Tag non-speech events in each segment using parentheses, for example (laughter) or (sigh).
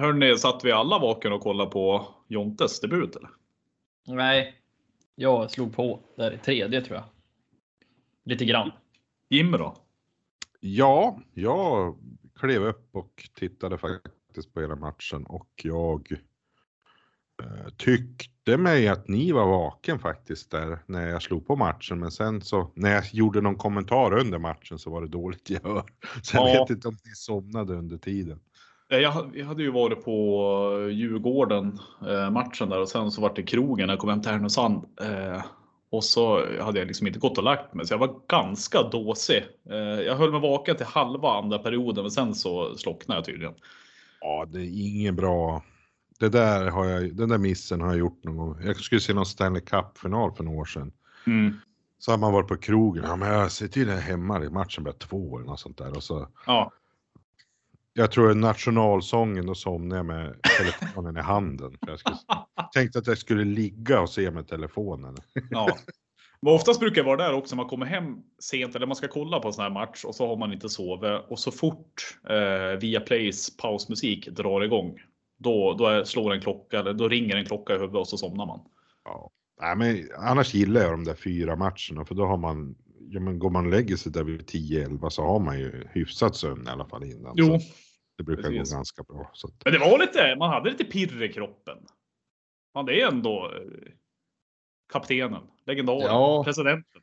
Hörni, satt vi alla vaken och kollade på Jontes debut eller? Nej, jag slog på där i tredje tror jag. Lite grann. Jimmy då? Ja, jag klev upp och tittade faktiskt på hela matchen och jag eh, tyckte mig att ni var vaken faktiskt där när jag slog på matchen. Men sen så när jag gjorde någon kommentar under matchen så var det dåligt gehör. Så jag Ja. vet inte om ni somnade under tiden. Eh, Jag, hade ju varit på Djurgården eh, matchen där och sen så vart det krogen när jag kom hem till Härnösand. Eh, och så hade jag liksom inte gått och lagt mig så jag var ganska dåsig. Jag höll mig vaken till halva andra perioden men sen så slocknade jag tydligen. Ja, det är ingen bra. Det där har jag, den där missen har jag gjort någon gång. Jag skulle se någon Stanley Cup-final för några år sedan. Mm. Så har man varit på krogen. Ja, men jag ser till det hemma. i Matchen blir två eller något sånt där. Och så, Ja, jag tror nationalsången, då somnade jag med telefonen i handen. För jag skulle, (laughs) tänkte att jag skulle ligga och se med telefonen. ja. Men oftast brukar det vara där också. Man kommer hem sent eller man ska kolla på en sån här match och så har man inte sovit och så fort eh, via Plays pausmusik drar igång. Då, då är, slår en klocka eller då ringer en klocka i huvudet och så somnar man. Ja. Nej, men annars gillar jag de där fyra matcherna för då har man, ja men går man och lägger sig där vid 10-11 så har man ju hyfsat sömn i alla fall innan. Jo, Så det brukar precis. gå ganska bra. Så Men det var lite, man hade lite pirr i kroppen. Man det är ändå eh, kaptenen, legendaren, Ja. presidenten.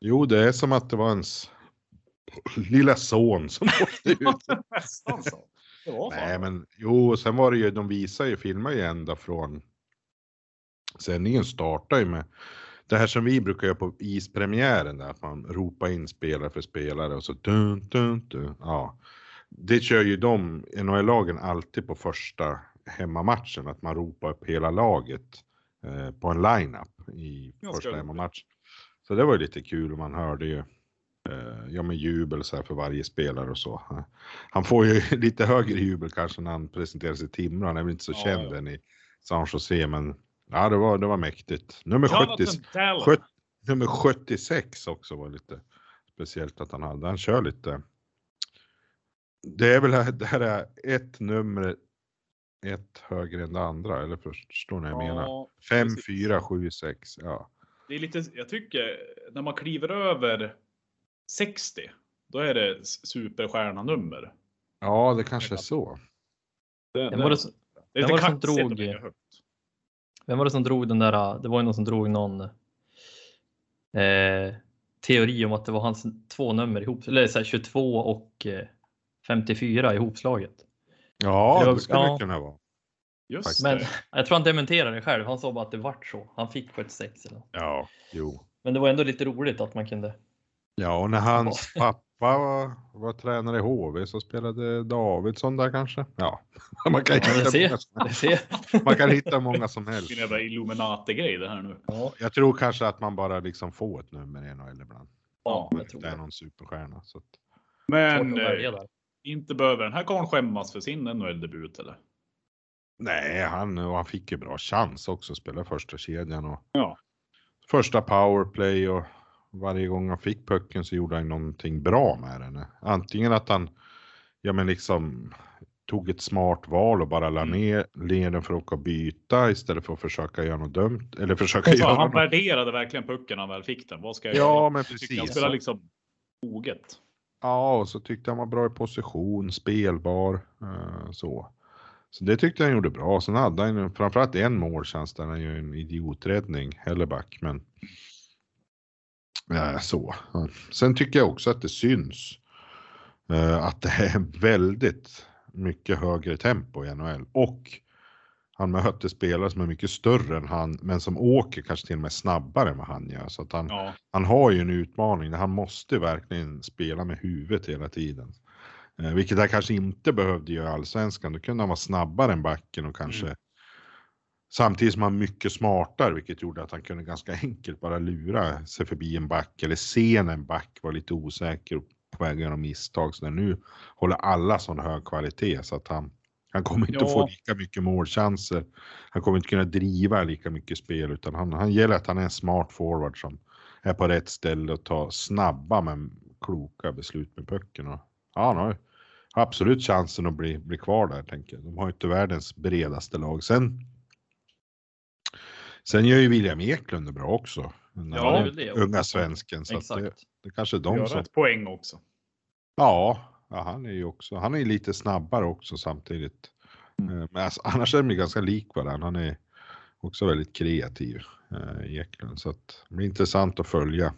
jo, det är som att det var ens lilla son som (laughs) åkte ut. Nästan så. Nej, men jo, sen var det ju, de visar ju, filmar ju ända från sändningen startar ju med det här som vi brukar göra på ispremiären där, att man ropar in spelare för spelare och så dun, dun, dun, ja. Det kör ju de, NHL-lagen, alltid på första hemmamatchen, att man ropar upp hela laget eh, på en line-up i första roligt. hemmamatch. Så det var ju lite kul och man hörde ju eh, ja, med jubel så här för varje spelare och så. Han får ju (laughs) lite högre jubel kanske när han presenterar sig i Timrå. Han är väl inte så Ja, känd ja. än i San Jose, men ja, det var, det var mäktigt. Nummer 70, Jonathan Dallin. sjut- nummer 76 också var lite speciellt att han hade. Han kör lite. Det är väl det här är ett nummer ett högre än det andra, eller förstår ni vad jag menar? Ja, 5, precis. 4, 7, 6. Ja. Det är lite, jag tycker när man kliver över 60, då är det superstjärnanummer. ja, det kanske är så. Det, Vem var det, som- det är vem lite var det som drog- vem var det som drog den där? Det var ju någon som drog någon eh, teori om att det var hans två nummer ihop, eller så här 22 och eh, 54 ihopslaget. Ja, Det var- det skulle ja. det kunna vara. Just Men det. jag tror han dementerade det själv. Han sa bara att det vart så. Han fick 76 eller. Ja, jo. Men det var ändå lite roligt att man kunde. Ja, och när hans (laughs) pappa var, var tränare i HV så spelade Davidsson där kanske. Ja, (laughs) man kan, Ja, det hitta, många, som- det man kan hitta många som helst. Vilken jävla Illuminati-grej det här nu. Ja, Jag tror kanske att man bara liksom får ett nummer i NHL ibland. ja, jag det tror inte är det. någon superstjärna. Så att, Men Inte behöver den här karln skämmas för sin NHL-debut eller? nej, han, och han fick ju bra chans också att spela första kedjan och Ja. första powerplay och varje gång han fick pucken så gjorde han någonting bra med den. Antingen att han, ja men liksom tog ett smart val och bara la Mm. ner leden för att åka och byta istället för att försöka göra något dumt. Eller försöka Alltså, göra han något. värderade verkligen pucken när han väl fick den. Vad ska jag Ja, göra? men Tycker Han precis. spelar liksom oget. Ja, och så tyckte han var bra i position, spelbar, eh, så. Så det tyckte han gjorde bra. Sen hade han ju framförallt en målchans där han gör en idioträddning, Helleback, men. Eh, så. Sen tycker jag också att det syns eh, att det är väldigt mycket högre tempo i NHL och han möter spelare som är mycket större än han, men som åker kanske till och med snabbare än vad han gör. Så att han, Ja, han har ju en utmaning där han måste verkligen spela med huvudet hela tiden. Eh, vilket han kanske inte behövde göra i allsvenskan. Då kunde han vara snabbare än backen och kanske samtidigt som han mycket smartare, vilket gjorde att han kunde ganska enkelt bara lura sig förbi en back eller se när en back var lite osäker och på väg att göra misstag. Så nu håller alla sån hög kvalitet så att han han kommer inte att få Ja. lika mycket målchanser. Han kommer inte kunna driva lika mycket spel utan han, han gäller att han är en smart forward som är på rätt ställe och tar snabba men kloka beslut med pucken. Och, ja, han har, absolut chansen att bli, bli kvar där tänker jag. De har ju inte världens bredaste lag. Sen, sen gör ju William Eklund det bra också. Ja, det är det unga svensken. Så att det, Exakt. det kanske är De gör som... rätt poäng också. Ja, ja, han är ju också, han är lite snabbare också samtidigt. Mm. Eh, Men alltså, (laughs) annars är de ju ganska lik varandra. Han är också väldigt kreativ, eh, Eklund. Så att det blir intressant att följa.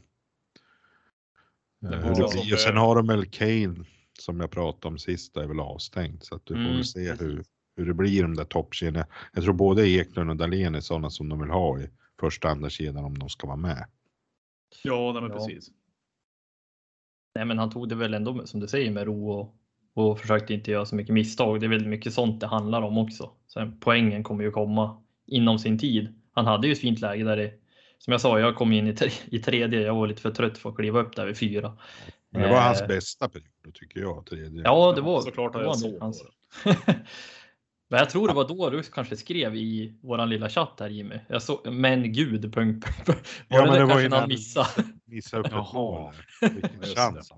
Eh, hur det blir. Och sen har de väl Kane som jag pratade om sist, är väl avstängt. Så att vi får Mm, väl se hur, hur det blir i de där toppkedjorna. Jag tror både Eklund och Dahlén är sådana som de vill ha i första andra kedjan om de ska vara med. Ja, nej, men Ja. precis. Nej, men han tog det väl ändå som du säger med ro och, och försökte inte göra så mycket misstag. Det är väl mycket sånt det handlar om också. Sen poängen kommer ju komma inom sin tid. Han hade ju ett fint läge där det, som jag sa, jag kom in i, tre, i tredje. Jag var lite för trött för att kliva upp där vid fyra. Men det var hans Eh, bästa period tycker jag, tredje. Ja, det var Såklart det var det hans. (laughs) Men jag tror det var då du kanske skrev i våran lilla chatt här Jimmy. Jag såg, men gud, punkt, punkt. Var Ja, det men där det var kanske han missade? Missar upp ett mål. Vilken (laughs) chans.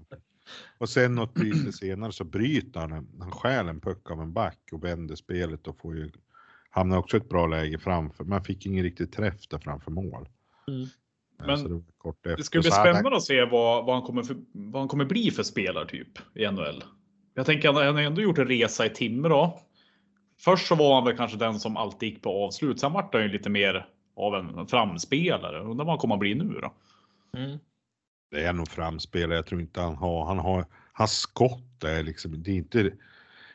Och sen något byte senare så bryter han, han stjäl en puck av en back och vänder spelet och får ju, hamnar också ett bra läge framför. Man fick ingen riktig träff där framför mål. Mm. Eh, Men det. Det ska bli han- spännande att se vad, vad, han kommer för, vad han kommer bli för spelartyp i NHL. Jag tänker han, han har ändå gjort en resa i Timrå. Först så var han väl kanske den som alltid gick på avslut. Sen vart han ju lite mer av en framspelare. Undrar vad han kommer att bli nu då? Mm. Det är nog framspelare, jag tror inte han har, han har, hans skott är liksom, det är inte,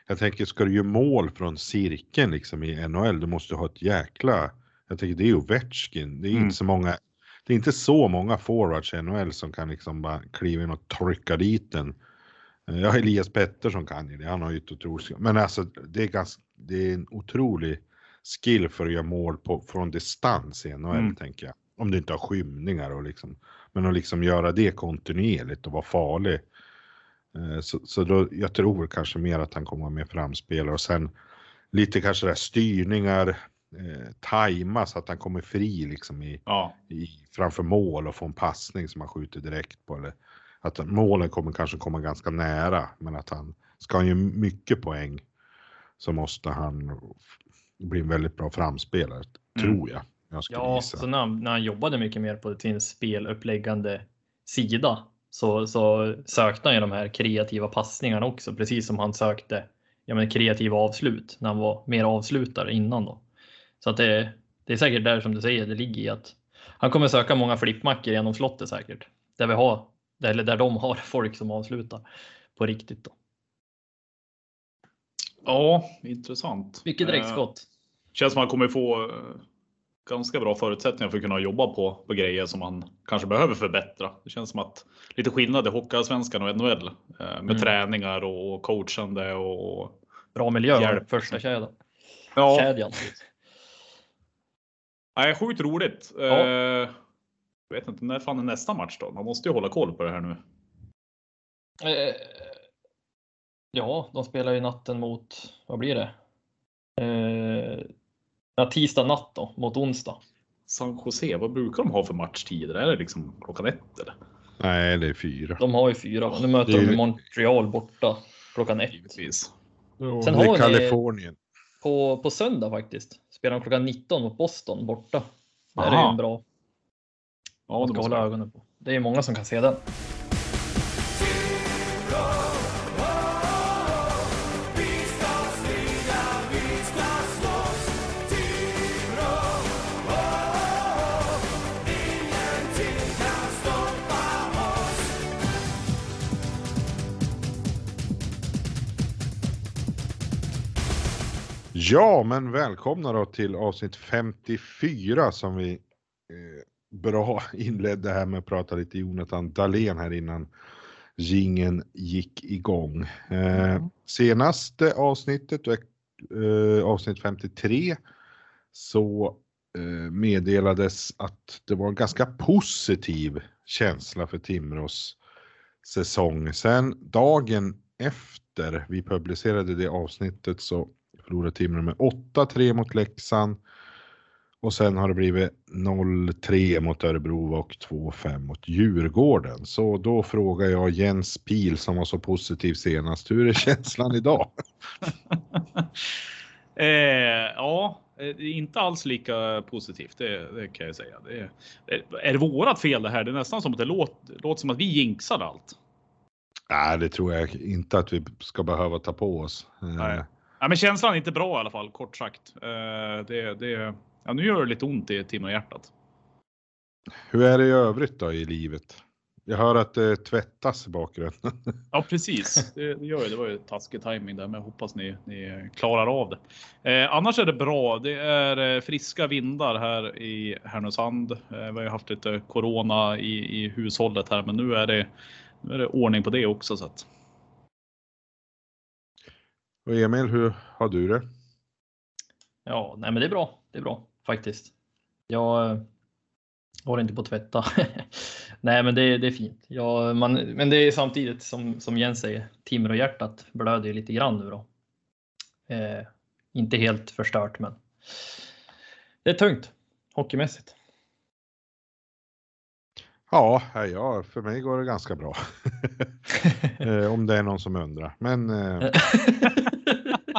jag tänker ska du göra mål från cirkeln liksom i NHL, du måste ha ett jäkla, jag tänker det är ju Ovechkin, det är Mm. inte så många, det är inte så många forwards i NHL som kan liksom bara kliva in och trycka dit den. Ja, Elias Pettersson kan ju det, han har ju ett otroligt, men alltså det är ganska, det är en otrolig skill för att göra mål på, från distans i NHL Mm. tänker jag. Om du inte har skymningar och liksom men att liksom göra det kontinuerligt och vara farlig. Eh, Så, så då, jag tror kanske mer att han kommer med framspelare och sen lite kanske där styrningar, eh, tajma så att han kommer fri liksom i, Ja, i, framför mål och får en passning som han skjuter direkt på. Eller att målen kommer kanske komma ganska nära, men att han ska han ju mycket poäng så måste han bli en väldigt bra framspelare, Mm. tror jag. Jag skulle Ja, gissa. så när han, när han jobbade mycket mer på sin speluppläggande sida så, så sökte han ju de här kreativa passningarna också, precis som han sökte ja, men kreativa avslut när han var mer avslutare innan då. Så att det, det är säkert där som du säger, det ligger i att han kommer söka många flippmackor genom slottet säkert. Där vi har, eller där de har (laughs) folk som avslutar på riktigt då. ja intressant. Mycket Eh, direktskott. Känns som han kommer få eh, ganska bra förutsättningar för att kunna jobba på, på grejer som han kanske behöver förbättra. Det känns som att lite skillnad i Hockeyallsvenskan och NHL eh, med Mm. träningar och coachande och Bra miljö, hjälp. första kedjan. ja, kedjan. nej, sjukt roligt. Ja. Eh, jag vet inte när fan är nästa match då? Man måste ju hålla koll på det här nu. Eh, ja, de spelar ju natten mot, vad blir det? Eh, ja, tisdag natt då, mot onsdag. San Jose, vad brukar de ha för matchtider? Är det liksom klockan ett eller? Nej, det är fyra. De har ju fyra, nu möter Det är- de Montreal borta klockan ett. Givetvis. Ja, Sen det har ni- Kalifornien. På, på söndag faktiskt spelar de klockan 19 mot Boston borta. Där är en bra, Ja, det måste hålla ögonen på. Det är många som kan se den. Ja, men välkomna då till avsnitt 54 som vi eh, bra (laughs) inledde här med att prata lite Jonathan Dahlén här innan gingen gick igång. Eh, senaste avsnittet, eh, avsnitt 53, så eh, meddelades att det var en ganska positiv känsla för Timrås säsong. Sen dagen efter vi publicerade det avsnittet så förlorade Timrå med 8-3 mot Leksand. Och sen har det blivit 0-3 mot Örebro och 2-5 mot Djurgården. Så då frågar jag Jens Pil som var så positiv senast. Hur är känslan idag? (laughs) eh, ja, inte alls lika positivt. Det, det kan jag säga. Det är, är det vårat fel det här? Det är nästan som att det låter, låter som att vi jinxar allt. Nej, det tror jag inte att vi ska behöva ta på oss. Nej. Ja, men känslan är inte bra i alla fall, kort sagt. Det, det, ja, nu gör det lite ont i Timrå-hjärtat. Hur är det i övrigt då i livet? Jag hör att det tvättas i bakgrunden. (laughs) Ja, precis. Det, det gör det. Det var ju taskig timing där, men jag hoppas ni, ni klarar av det. Eh, annars är det bra. Det är friska vindar här i Härnösand. Eh, vi har ju haft lite corona i, i hushållet här, men nu är det, nu är det ordning på det också. Så att. Och Emil, hur har du det? Ja, nej, men det är bra. Det är bra faktiskt. Jag håller inte på att tvätta. (laughs) nej, men det, det är fint. Ja, man, men det är samtidigt som, som Jens säger, Timrå-hjärtat blöder lite grann nu då. Eh, inte helt förstört, men det är tungt hockeymässigt. Ja, ja, för mig går det ganska bra. (laughs) Eh, om det är någon som undrar. Men. Eh, (laughs)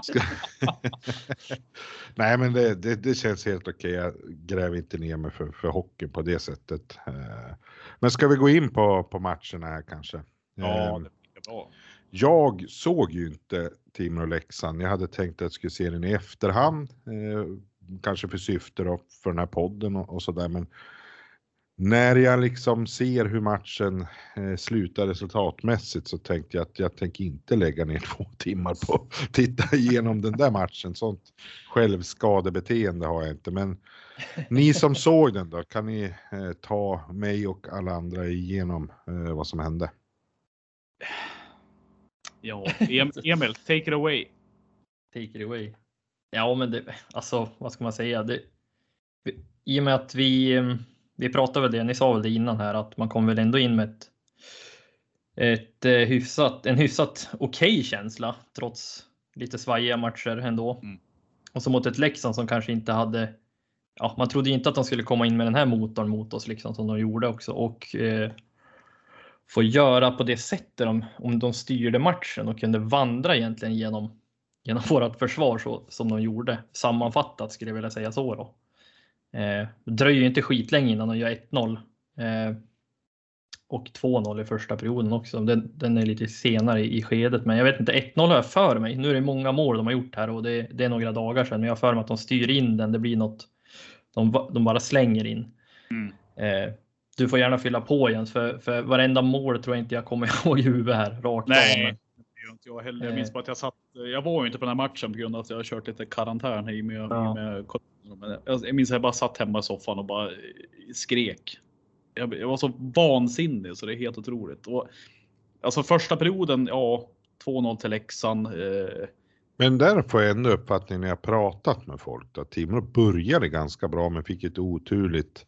ska... (laughs) Nej, men det, det, det, känns helt okej. Jag gräver inte ner mig för, för hockey på det sättet. Eh, men ska vi gå in på, på matcherna här kanske? Ja, det är bra. Jag såg ju inte Timrå-Leksand. Jag hade tänkt att jag skulle se den i efterhand. kanske för syfte då, för den här podden och, och så där. Men när jag liksom ser hur matchen eh, slutar resultatmässigt så tänkte jag att jag tänker inte lägga ner (laughs) två timmar på att titta igenom den där matchen. Sånt självskadebeteende har jag inte. Men ni som (laughs) såg den då, kan ni eh, ta mig och alla andra igenom eh, vad som hände? Ja, Emil, take it away. Take it away. Ja, men det, alltså, vad ska man säga? Det, I och med att vi vi pratade väl det, ni sa väl det innan här, att man kom väl ändå in med ett, ett eh, hyfsat, en hyfsat okej okay känsla trots lite svajiga matcher ändå. Mm. Och så mot ett Leksand som kanske inte hade, ja, man trodde inte att de skulle komma in med den här motorn mot oss liksom som de gjorde också och eh, få göra på det sättet de, om de styrde matchen och kunde vandra egentligen genom genom (laughs) vårat försvar så som de gjorde. Sammanfattat skulle jag vilja säga så då. Eh, det dröjer ju inte skitlänge innan de gör 1-0. Eh, och 2-0 i första perioden också. Den, den, är lite senare i, i skedet, men jag vet inte. 1-0 har jag för mig. Nu är det många mål de har gjort här och det, det, är några dagar sedan, men jag har för mig att de styr in den. Det blir något. De, de bara slänger in. Mm. Eh, du får gärna fylla på Jens, för, för varenda mål tror jag inte jag kommer (laughs) ihåg i huvudet här. Rakt Nej, inte jag heller. Jag minns eh. bara att jag satt. Jag var ju inte på den här matchen på grund av att jag har kört lite karantän i med, ja. med jag minns att jag bara satt hemma i soffan och bara skrek. Jag, jag var så vansinnig så det är helt otroligt. Och, alltså första perioden, ja, 2-0 till Leksand. Eh. Men där får jag ändå uppfattningen när jag pratat med folk att Timrå började ganska bra men fick ett oturligt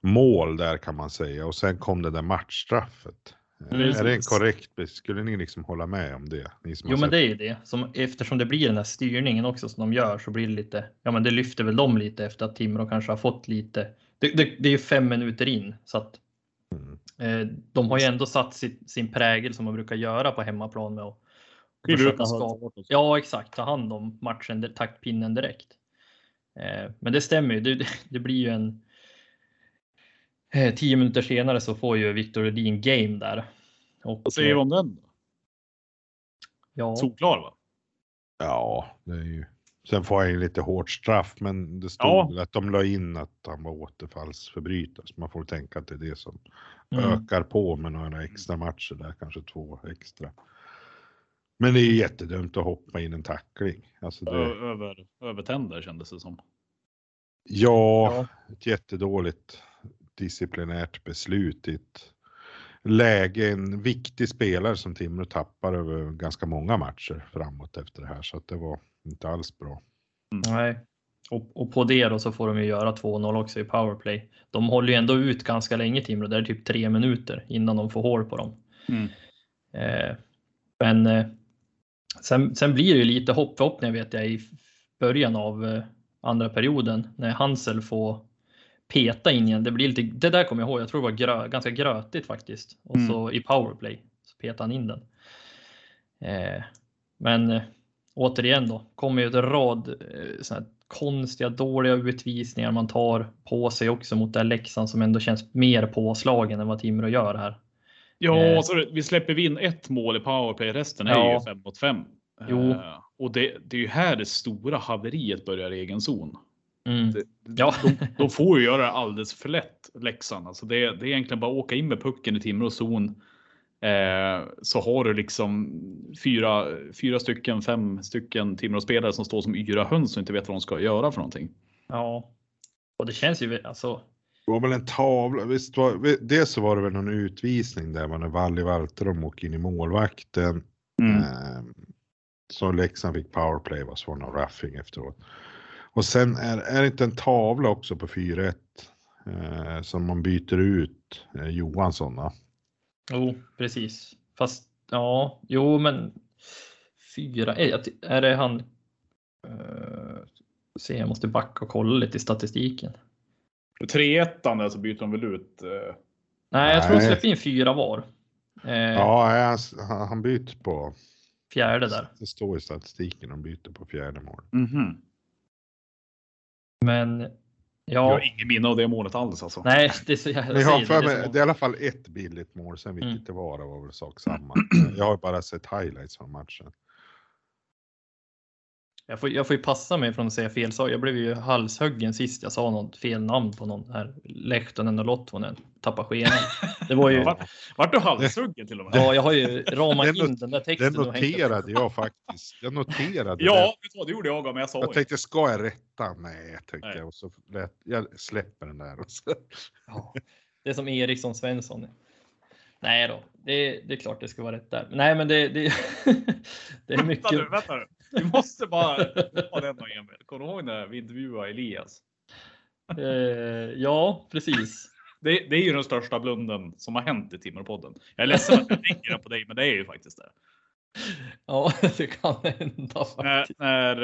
mål där kan man säga och sen kom det där matchstraffet. Precis. Är det en korrekt, skulle ni liksom hålla med om det? jo, men det är ju det. Som, eftersom det blir den här styrningen också som de gör så blir det lite, ja men det lyfter väl dem lite efter att Timrå kanske har fått lite, det, det, det är ju fem minuter in så att mm. eh, de har ju ändå satt sin, sin prägel som man brukar göra på hemmaplan med att försöka skapa, ja exakt, ta hand om matchen, taktpinnen direkt. Eh, men det stämmer ju, det, det blir ju en Eh, tio minuter senare så får ju Victor Rudin game där. Och, Vad säger du om den? Då? Ja. Solklar va? Ja, det är ju. Sen får han ju lite hårt straff, men det stod ja. att de la in att han var återfallsförbrytare. Så man får tänka att det är det som mm. ökar på med några extra matcher där, kanske två extra. Men det är jättedumt att hoppa in en tackling. Alltså det... Över, övertänder kändes det som. Ja, ja, ett jättedåligt disciplinärt beslut i ett läge, en viktig spelare som Timrå tappar över ganska många matcher framåt efter det här så att det var inte alls bra. Mm. Nej, och, och, på det då så får de ju göra 2-0 också i powerplay. De håller ju ändå ut ganska länge Timrå, det är typ tre minuter innan de får hål på dem. Mm. Eh, men eh, sen, sen blir det ju lite hopp, förhoppningar vet jag i början av, eh, andra perioden när Hansel får peta in igen. Det, blir lite, det där kommer jag ihåg, jag tror det var grö, ganska grötigt faktiskt. Och Mm. så i powerplay så petade han in den. Eh, men eh, återigen då, kommer ju ett rad eh, såna konstiga, dåliga utvisningar man tar på sig också mot det Leksand som ändå känns mer påslagen än vad Timrå gör här. Ja, Eh. så vi släpper vi in ett mål i powerplay. Resten är Ja. ju 5 mot 5. Jo. och det, det är ju här det stora haveriet börjar i egen zon. Mm. Det, Ja. de, de får ju göra det alldeles för lätt, Leksand. Alltså det, det är egentligen bara att åka in med pucken i Timrås zon. Eh, så har du liksom fyra, fyra stycken, fem stycken Timrå-spelare som står som yra höns och inte vet vad de ska göra för någonting. Ja. Och det känns ju, alltså, Det var väl en tavla, visst var, dels så var det väl någon utvisning där man när Valli Valterom åker in i målvakten. Mm. Eh, så Leksand fick powerplay, var så någon roughing efteråt. Och sen är, är det inte en tavla också på 4-1 eh, som man byter ut eh, Johansson va? Jo, precis. Fast ja, jo, men fyra. eh, jag ty- Är det han? Uh, se, jag måste backa och kolla lite i statistiken. 3-1 där så byter de väl ut. Eh, Nej, jag tror de släpper in fyra var. Eh, Ja, han, han- byter på, Fjärde där. det står i statistiken, han byter på fjärde mål. mhm. Men Jag ja, har ingen minne av det målet alls alltså. nej, (laughs) det är så jag, jag jag har för det, mig, det är i alla fall ett billigt mål, sen vilket Mm. det var, det var väl sak samma. Jag har bara sett highlights från matchen. Jag, får, jag får ju passa mig från att säga fel sak. Jag blev ju halshuggen sist jag sa något fel namn på någon här. Lehtonen och Lotvonen. Tappa skenan. Det var ju, Ja, vart, vart du halshuggen till och med? ja, jag har ju ramat Den not- in den där Det texten. upp. noterade jag faktiskt. Jag noterade det. Ja, vad, det gjorde jag men jag sa Jag ju. tänkte, ska jag rätta? Nej, tänkte Nej. jag. Och så lät, jag släpper den där. Och så. Ja, det är som Eriksson Svensson. Nej då, det, det är klart det ska vara rätt där. Nej, men det, det, (laughs) det är Vänta mycket. nu, vänta nu. Vi måste bara ha den då Emil. Kommer du ihåg när vi intervjuade Elias? Eh, ja, precis. Det, det är ju den största blunden som har hänt i Timmerpodden. Jag är ledsen att jag den på dig, men det är ju faktiskt det. Ja, (laughs) det kan hända När, faktiskt. när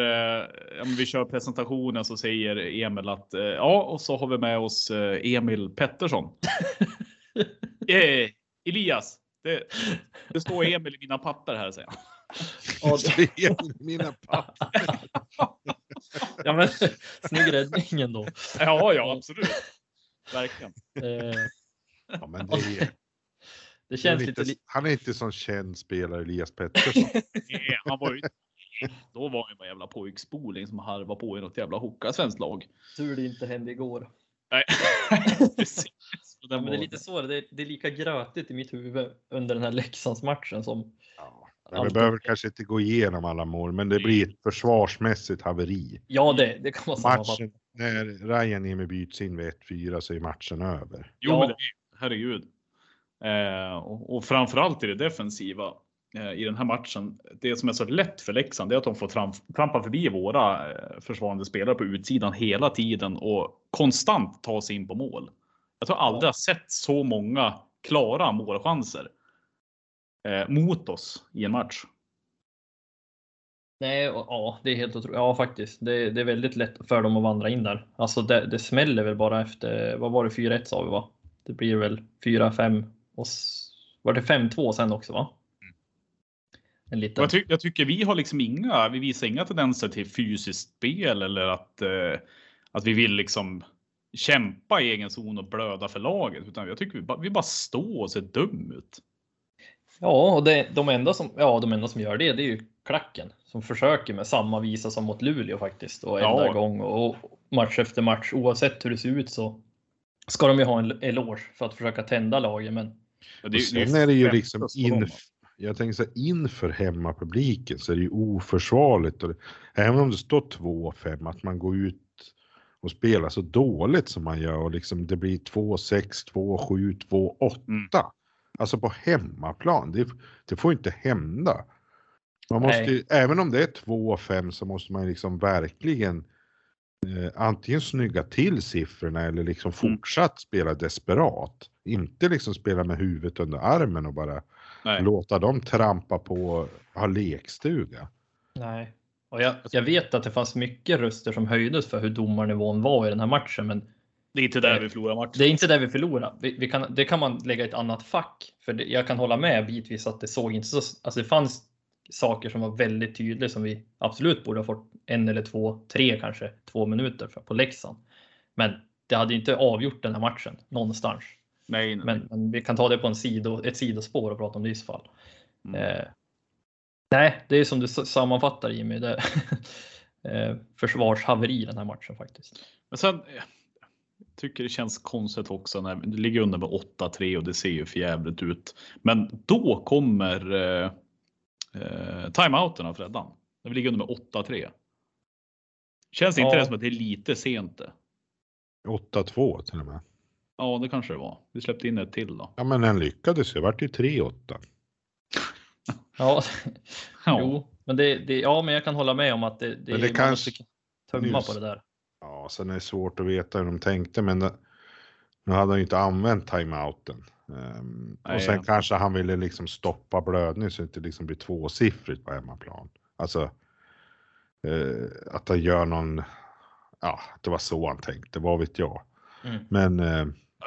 eh, vi kör presentationen så säger Emil att eh, ja, och så har vi med oss eh, Emil Pettersson. (laughs) eh, Elias, det, det står Emil i mina papper här säger han. Ja, det- Skrev i mina papper. Ja, men snygg räddning ändå. Ja, ja, absolut. Verkligen. Eh, Ja, men det är, det det är känns lite, lite. li- han är inte sån känd spelare, Elias Pettersson. (laughs) Eh, Han var ju, då var han ju bara jävla pojkspoling som harvade på i något jävla hockey-svenskt lag. Tur det inte hände igår. Nej, (laughs) precis. Ja, men det är lite så. Det är, det är lika grötigt i mitt huvud under den här Leksandsmatchen som. Ja. Men vi behöver kanske inte gå igenom alla mål, men det blir ett försvarsmässigt haveri. Ja, det, det kan man. Matchen, när Rajaniemi byts in vid 1-4 så är matchen över. Jo, Ja. men det är, herregud. Eh, och, och framförallt i det defensiva eh, i den här matchen. Det som är så lätt för Leksand det är att de får tramp, trampa förbi våra eh, försvarande spelare på utsidan hela tiden och konstant ta sig in på mål. Jag tror aldrig jag sett så många klara målchanser eh, mot oss i en match. Nej, och- ja, det är helt otroligt. Ja, faktiskt. Det, det är väldigt lätt för dem att vandra in där. Alltså, det, det smäller väl bara efter, vad var det, 4-1 sa vi va? Det blir väl 4-5 och s- var det 5-2 sen också va? En Och liten. Jag, ty jag tycker vi har liksom inga, vi visar inga tendenser till fysiskt spel eller att, eh, att vi vill liksom kämpa i egen zon och blöda för laget. Utan jag tycker vi bara, vi bara står och ser dum ut. Ja, och det, de, enda som, ja, de enda som gör det, det är ju klacken som försöker med samma visa som mot Luleå faktiskt och enda Ja. gång och match efter match oavsett hur det ser ut så ska de ju ha en eloge för att försöka tända laget. Men Och Ja, det, sen är det ju liksom inf jag tänker så här, inför hemmapubliken så är det ju oförsvarligt. Och det, även om det står 2-5 att man går ut och spelar så dåligt som man gör och liksom det blir 2-6, 2-7, 2-8. Mm. Alltså på hemmaplan. Det, det får inte hända. Man måste, ju- även om det är 2-5 så måste man liksom verkligen eh, antingen snygga till siffrorna eller liksom Mm. fortsatt spela desperat. Inte liksom spela med huvudet under armen och bara Nej. låta dem trampa på, ha lekstuga. nej, Och jag, jag vet att det fanns mycket röster som höjdes för hur domarnivån var i den här matchen, men Det är inte där vi förlorar matchen. det är inte där vi förlorar. Vi, vi kan, det kan man lägga i ett annat fack. För det, jag kan hålla med bitvis att det såg inte så... Alltså det fanns saker som var väldigt tydliga som vi absolut borde ha fått en eller två, tre kanske, två minuter för på Leksand. Men det hade inte avgjort den här matchen någonstans. Nej, nej. Men, men vi kan ta det på en sido, ett sidospår och prata om det i så fall. Mm. Eh, nej, det är som du sammanfattar Jimmy. Det, (laughs) eh, försvarshaveri den här matchen faktiskt. Men sen eh, tycker det känns konstigt också när det ligger under med 8-3 och det ser ju för jävligt ut. Men då kommer eh, eh, timeouten av Freddan. När vi ligger under med 8-3. Känns inte Ja. det som att det är lite sent? Det? 8-2 till och med. Ja, det kanske det var. Vi släppte in ett till då. Ja, men den lyckades ju. Det vart ju (laughs) 3-8. Ja, Ja. jo, men det, det, ja, men jag kan hålla med om att det, det, Men det kanske- tumma på det där. Ja, sen är det svårt att veta hur de tänkte, men nu hade han ju inte använt timeouten. Um, och sen kanske han ville liksom stoppa blödning så det inte liksom blir tvåsiffrigt på hemmaplan. Alltså eh, att han gör någon, ja, det var så han tänkte, vad vet jag. Mm. Men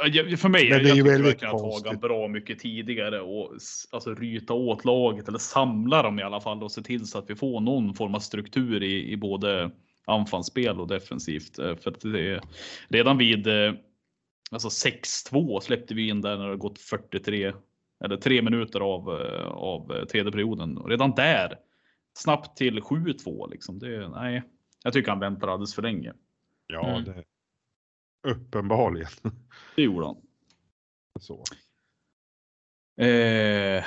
Ja, För mig, Men jag, det är jag ju väldigt Hagan konstigt. bra mycket tidigare och alltså ryta åt laget eller samla dem i alla fall och se till så att vi får någon form av struktur i, i både anfallsspel och defensivt. Eh, För att det är, redan vid eh, alltså 6-2 släppte vi in där när det gått 43 eller tre minuter av, eh, av tredje perioden. Och redan där snabbt till 7-2 liksom. Det, nej, jag tycker han väntar alldeles för länge. ja, Mm. det uppenbarligen (laughs) Det gjorde han. så. Eh,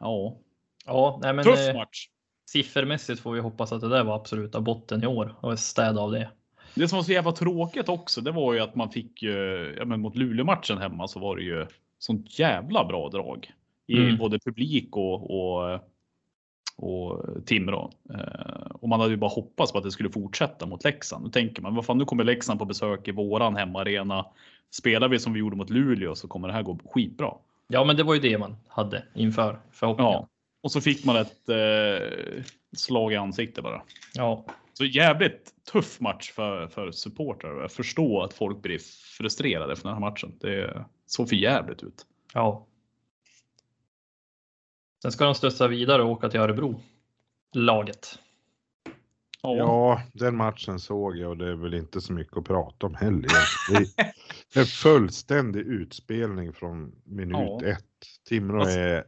ja, Ja, nej, men tuff eh, match. Siffermässigt får vi hoppas att det där var absoluta botten i år och städa av det. Det som var så jävla tråkigt också, det var ju att man fick ju, ja men mot Luleå-matchen hemma så var det ju sånt jävla bra drag. I Mm. både publik och, och, och Timrå. Eh, och man hade ju bara hoppats på att det skulle fortsätta mot Leksand. Nu tänker man, vad fan nu kommer Leksand på besök i våran hemmaarena. Spelar vi som vi gjorde mot Luleå så kommer det här gå skitbra. Ja, men det var ju det man hade inför förhoppningen. Ja, och så fick man ett eh, slag i ansiktet bara. Ja, Så jävligt tuff match för, för supportrar. Jag förstår att folk blir frustrerade för den här matchen. Det såg för jävligt ut. ja. Sen ska de studsa vidare och åka till Örebro. Laget. Ja, Ja, den matchen såg jag och det är väl inte så mycket att prata om heller. Det är (laughs) en fullständig utspelning från minut Ja. ett. Timrå är,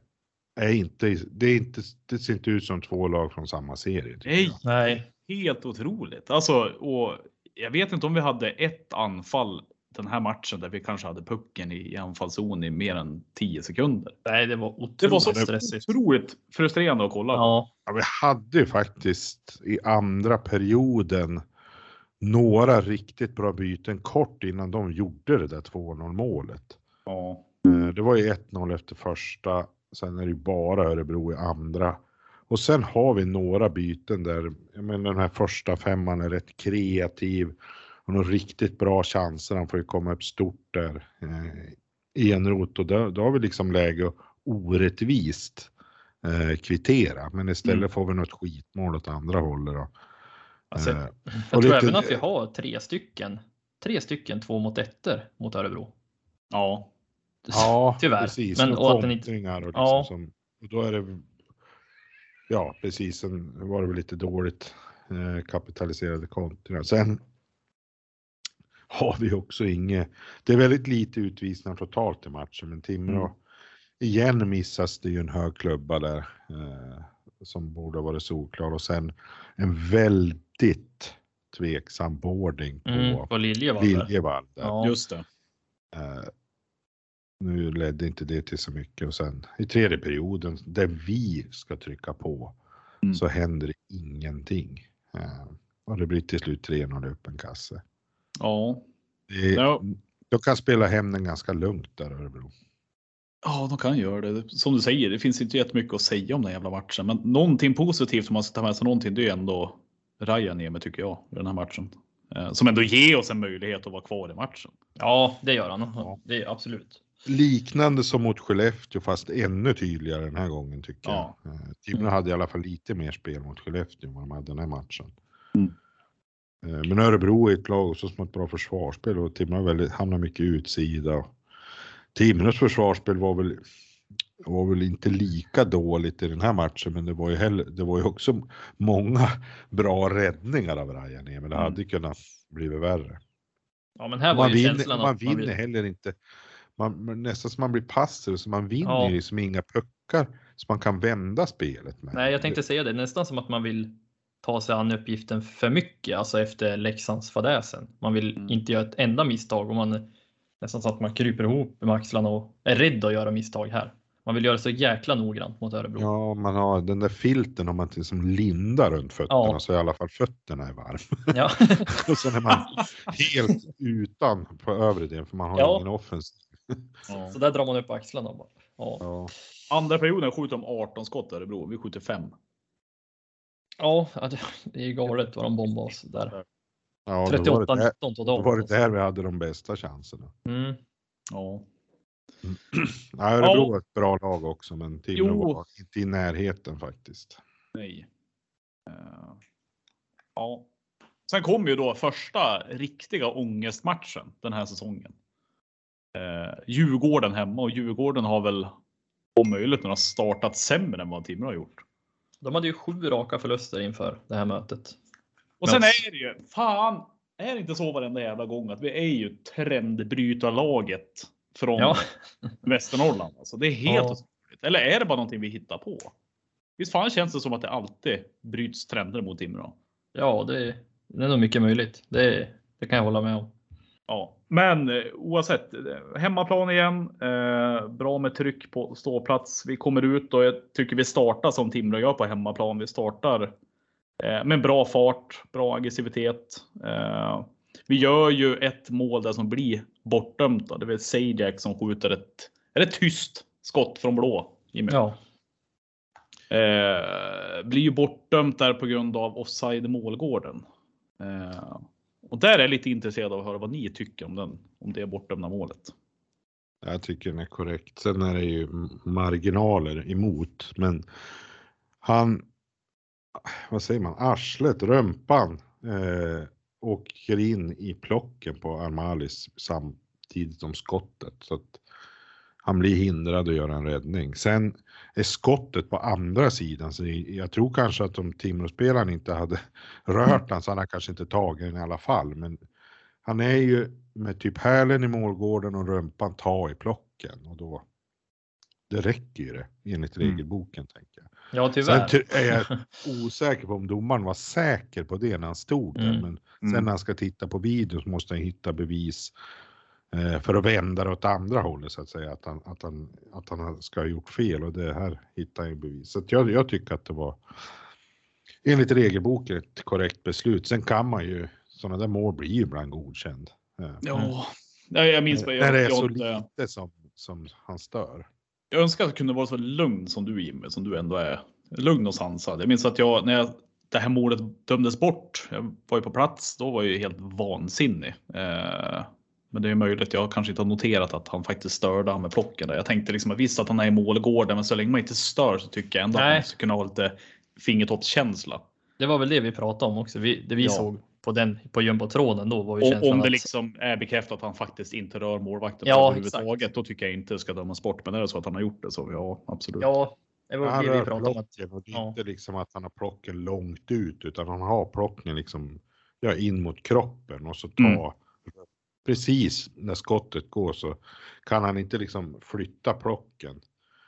är inte, det är inte, det ser inte ut som två lag från samma serie. Nej. Nej, helt otroligt. Alltså, och jag vet inte om vi hade ett anfall den här matchen där vi kanske hade pucken i anfallszon i mer än 10 sekunder. nej, det var otroligt Det var så stressigt. otroligt frustrerande att kolla. Ja, Ja, vi hade ju faktiskt i andra perioden några riktigt bra byten kort innan de gjorde det där 2-0 målet. Ja. Eh, Det var ju 1-0 efter första, sen är det ju bara Örebro i andra. Och sen har vi några byten där, jag menar den här första femman är rätt kreativ och några riktigt bra chanser, han får ju komma upp stort där eh, enrot och då, då har vi liksom läge att orättvist eh, kvittera, men istället Mm. får vi något skitmål åt andra hållet då. alltså, Eh, jag tror lite- även att vi har tre stycken. Tre stycken två mot ettor mot Örebro. Ja. Ja, (laughs) Tyvärr. precis. Men och att den inte- kontringar och, liksom Ja. som, och då är det Ja, precis. Sen var det väl lite dåligt eh, kapitaliserade kontringar. Sen har vi också inget. Det är väldigt lite utvisningar totalt i matchen, men Timrå Mm. igen missas det ju en hög klubba där eh, som borde ha varit solklar och sen en väldigt tveksam boarding på Mm, på Liljevall. Liljevall. där. Ja, Just det. Eh, nu ledde inte det till så mycket och sen i tredje perioden där vi ska trycka på Mm. så händer det ingenting. Eh, och det blir till slut 3-0 öppen kasse. Ja. Det, Ja. De kan spela hem den ganska lugnt där Örebro. Ja, de kan göra det. Som du säger, det finns inte jättemycket att säga om den jävla matchen. Men någonting positivt om man ska ta med sig någonting, det är ändå Rajaniemi tycker jag i den här matchen. Eh, Som ändå ger oss en möjlighet att vara kvar i matchen. ja, det gör han. Ja. Det är absolut. Liknande som mot Skellefteå fast ännu tydligare den här gången tycker Ja. jag. Eh, Timrå hade i alla fall lite mer spel mot Skellefteå än vad de hade den här matchen. Mm. Eh, Men Örebro är ett lag som har ett bra försvarsspel och Timrå väldigt, hamnar mycket utsida. Timrås försvarsspel var väl, var väl inte lika dåligt i den här matchen men det var ju, heller, det var ju också många bra räddningar av Rajan men det Mm. hade kunnat blivit värre. Ja, men här var Man ju vinner, känslan man att man vinner vill, heller inte. Man, nästan som man blir passiv så man vinner Ja. ju liksom inga puckar så man kan vända spelet med. Nej, jag tänkte säga det. Nästan som att man vill ta sig an uppgiften för mycket, alltså efter Leksandsfadäsen. Man vill Mm. inte göra ett enda misstag och man nästan så att man kryper ihop med axlarna och är rädd att göra misstag här. Man vill göra så jäkla noggrant mot Örebro. Ja, man har den där filten om man liksom lindar runt fötterna Ja. så i alla fall fötterna är varma. (laughs) Ja. (laughs) Och sen är man helt utan på övre delen för man har Ja. ingen offensiv. (laughs) Ja. Så där drar man upp axlarna bara. Ja, Ja. Andra perioden skjuter de 18 skott Örebro. Vi skjuter 5. ja det- är ju galet vad de bombar oss där. Ja, då var, det 38-19 där, då totalt. var det där vi hade de bästa chanserna. Mm. Ja. (clears throat) Örebro Ja. var ett bra lag också men Timrå var inte i närheten faktiskt. Nej. Eh, ja. Sen kom ju då första riktiga ångestmatchen den här säsongen. Eh, Djurgården hemma och Djurgården har väl om möjligt startat sämre än vad Timrå har gjort. De hade ju sju raka förluster inför det här mötet. Och sen är det ju fan. Är det inte så varenda jävla gång att vi är ju trendbrytarlaget från Ja, (laughs) Västernorrland? Alltså det är helt Ja. otroligt. Eller är det bara någonting vi hittar på? Visst fan känns det som att det alltid bryts trender mot Timrå? ja det, det är nog mycket möjligt. Det, det kan jag hålla med om. Ja, men eh, oavsett eh, hemmaplan igen. Eh, bra med tryck på ståplats. Vi kommer ut och jag tycker vi startar som Timrå gör på hemmaplan. Vi startar eh, med bra fart, bra aggressivitet. Eh, vi gör ju ett mål där som blir bortdömt. då. Det är Sajak som skjuter ett, är det tyst skott från blå. Jimmy? Ja, Eh, blir ju bortdömt där på grund av offside målgården. Och där är jag lite intresserad av att höra vad ni tycker om den, om det bortdömda målet. Jag tycker den är korrekt. Sen är det ju marginaler emot, men han, vad säger man, arslet, rumpan eh, åker in i plocken på Armalis samtidigt som skottet. Så att han blir hindrad att göra en räddning. Sen är skottet på andra sidan, så jag tror kanske att om Timrå-spelaren inte hade (laughs) rört den så hade han kanske inte tagit den i alla fall. Men han är ju med typ hälen i målgården och rumpan ta i plocken och då det räcker ju det enligt Mm. regelboken tänker jag. ja Sen tyvärr. ty- är jag (laughs) osäker på om domaren var säker på det när han stod där, Mm. men Mm. sen när han ska titta på videon så måste han hitta bevis för att vända det åt andra hållet så att säga, att han, att han, att han ska ha gjort fel och det här hittar han ju bevis. Så att jag, jag tycker att det var enligt regelboken ett korrekt beslut. Sen kan man ju, sådana där mål blir ju ibland godkänd. Eh, Ja, jag, jag minns bara. när det är Jag, så jag, lite som, som han stör. jag önskar att jag kunde vara så lugn som du Jimmy, som du ändå är. Lugn och sansad. Jag minns att jag, när jag, det här målet dömdes bort, jag var ju på plats, då var jag ju helt vansinnig. Eh, men det är möjligt, jag kanske inte har noterat att han faktiskt störde han med plocken. Där. Jag tänkte liksom att visst att han är i målgården, men så länge man inte stör så tycker jag ändå Nej. att man ska kunna ha lite fingertoppskänsla. Det var väl det vi pratade om också. Vi, det vi Ja. såg på den på jumbotråden då var ju Och känslan om det att- liksom är bekräftat att han faktiskt inte rör målvakten Ja, överhuvudtaget, då tycker jag inte det ska dömas bort. Men är det så att han har gjort det så ja, absolut. Ja, det var Han det vi rör pratade om. Att, plocken och det är ja. inte liksom att han har plocken långt ut utan han har plocken liksom ja, in mot kroppen och så ta Mm. Precis när skottet går så kan han inte liksom flytta plocken.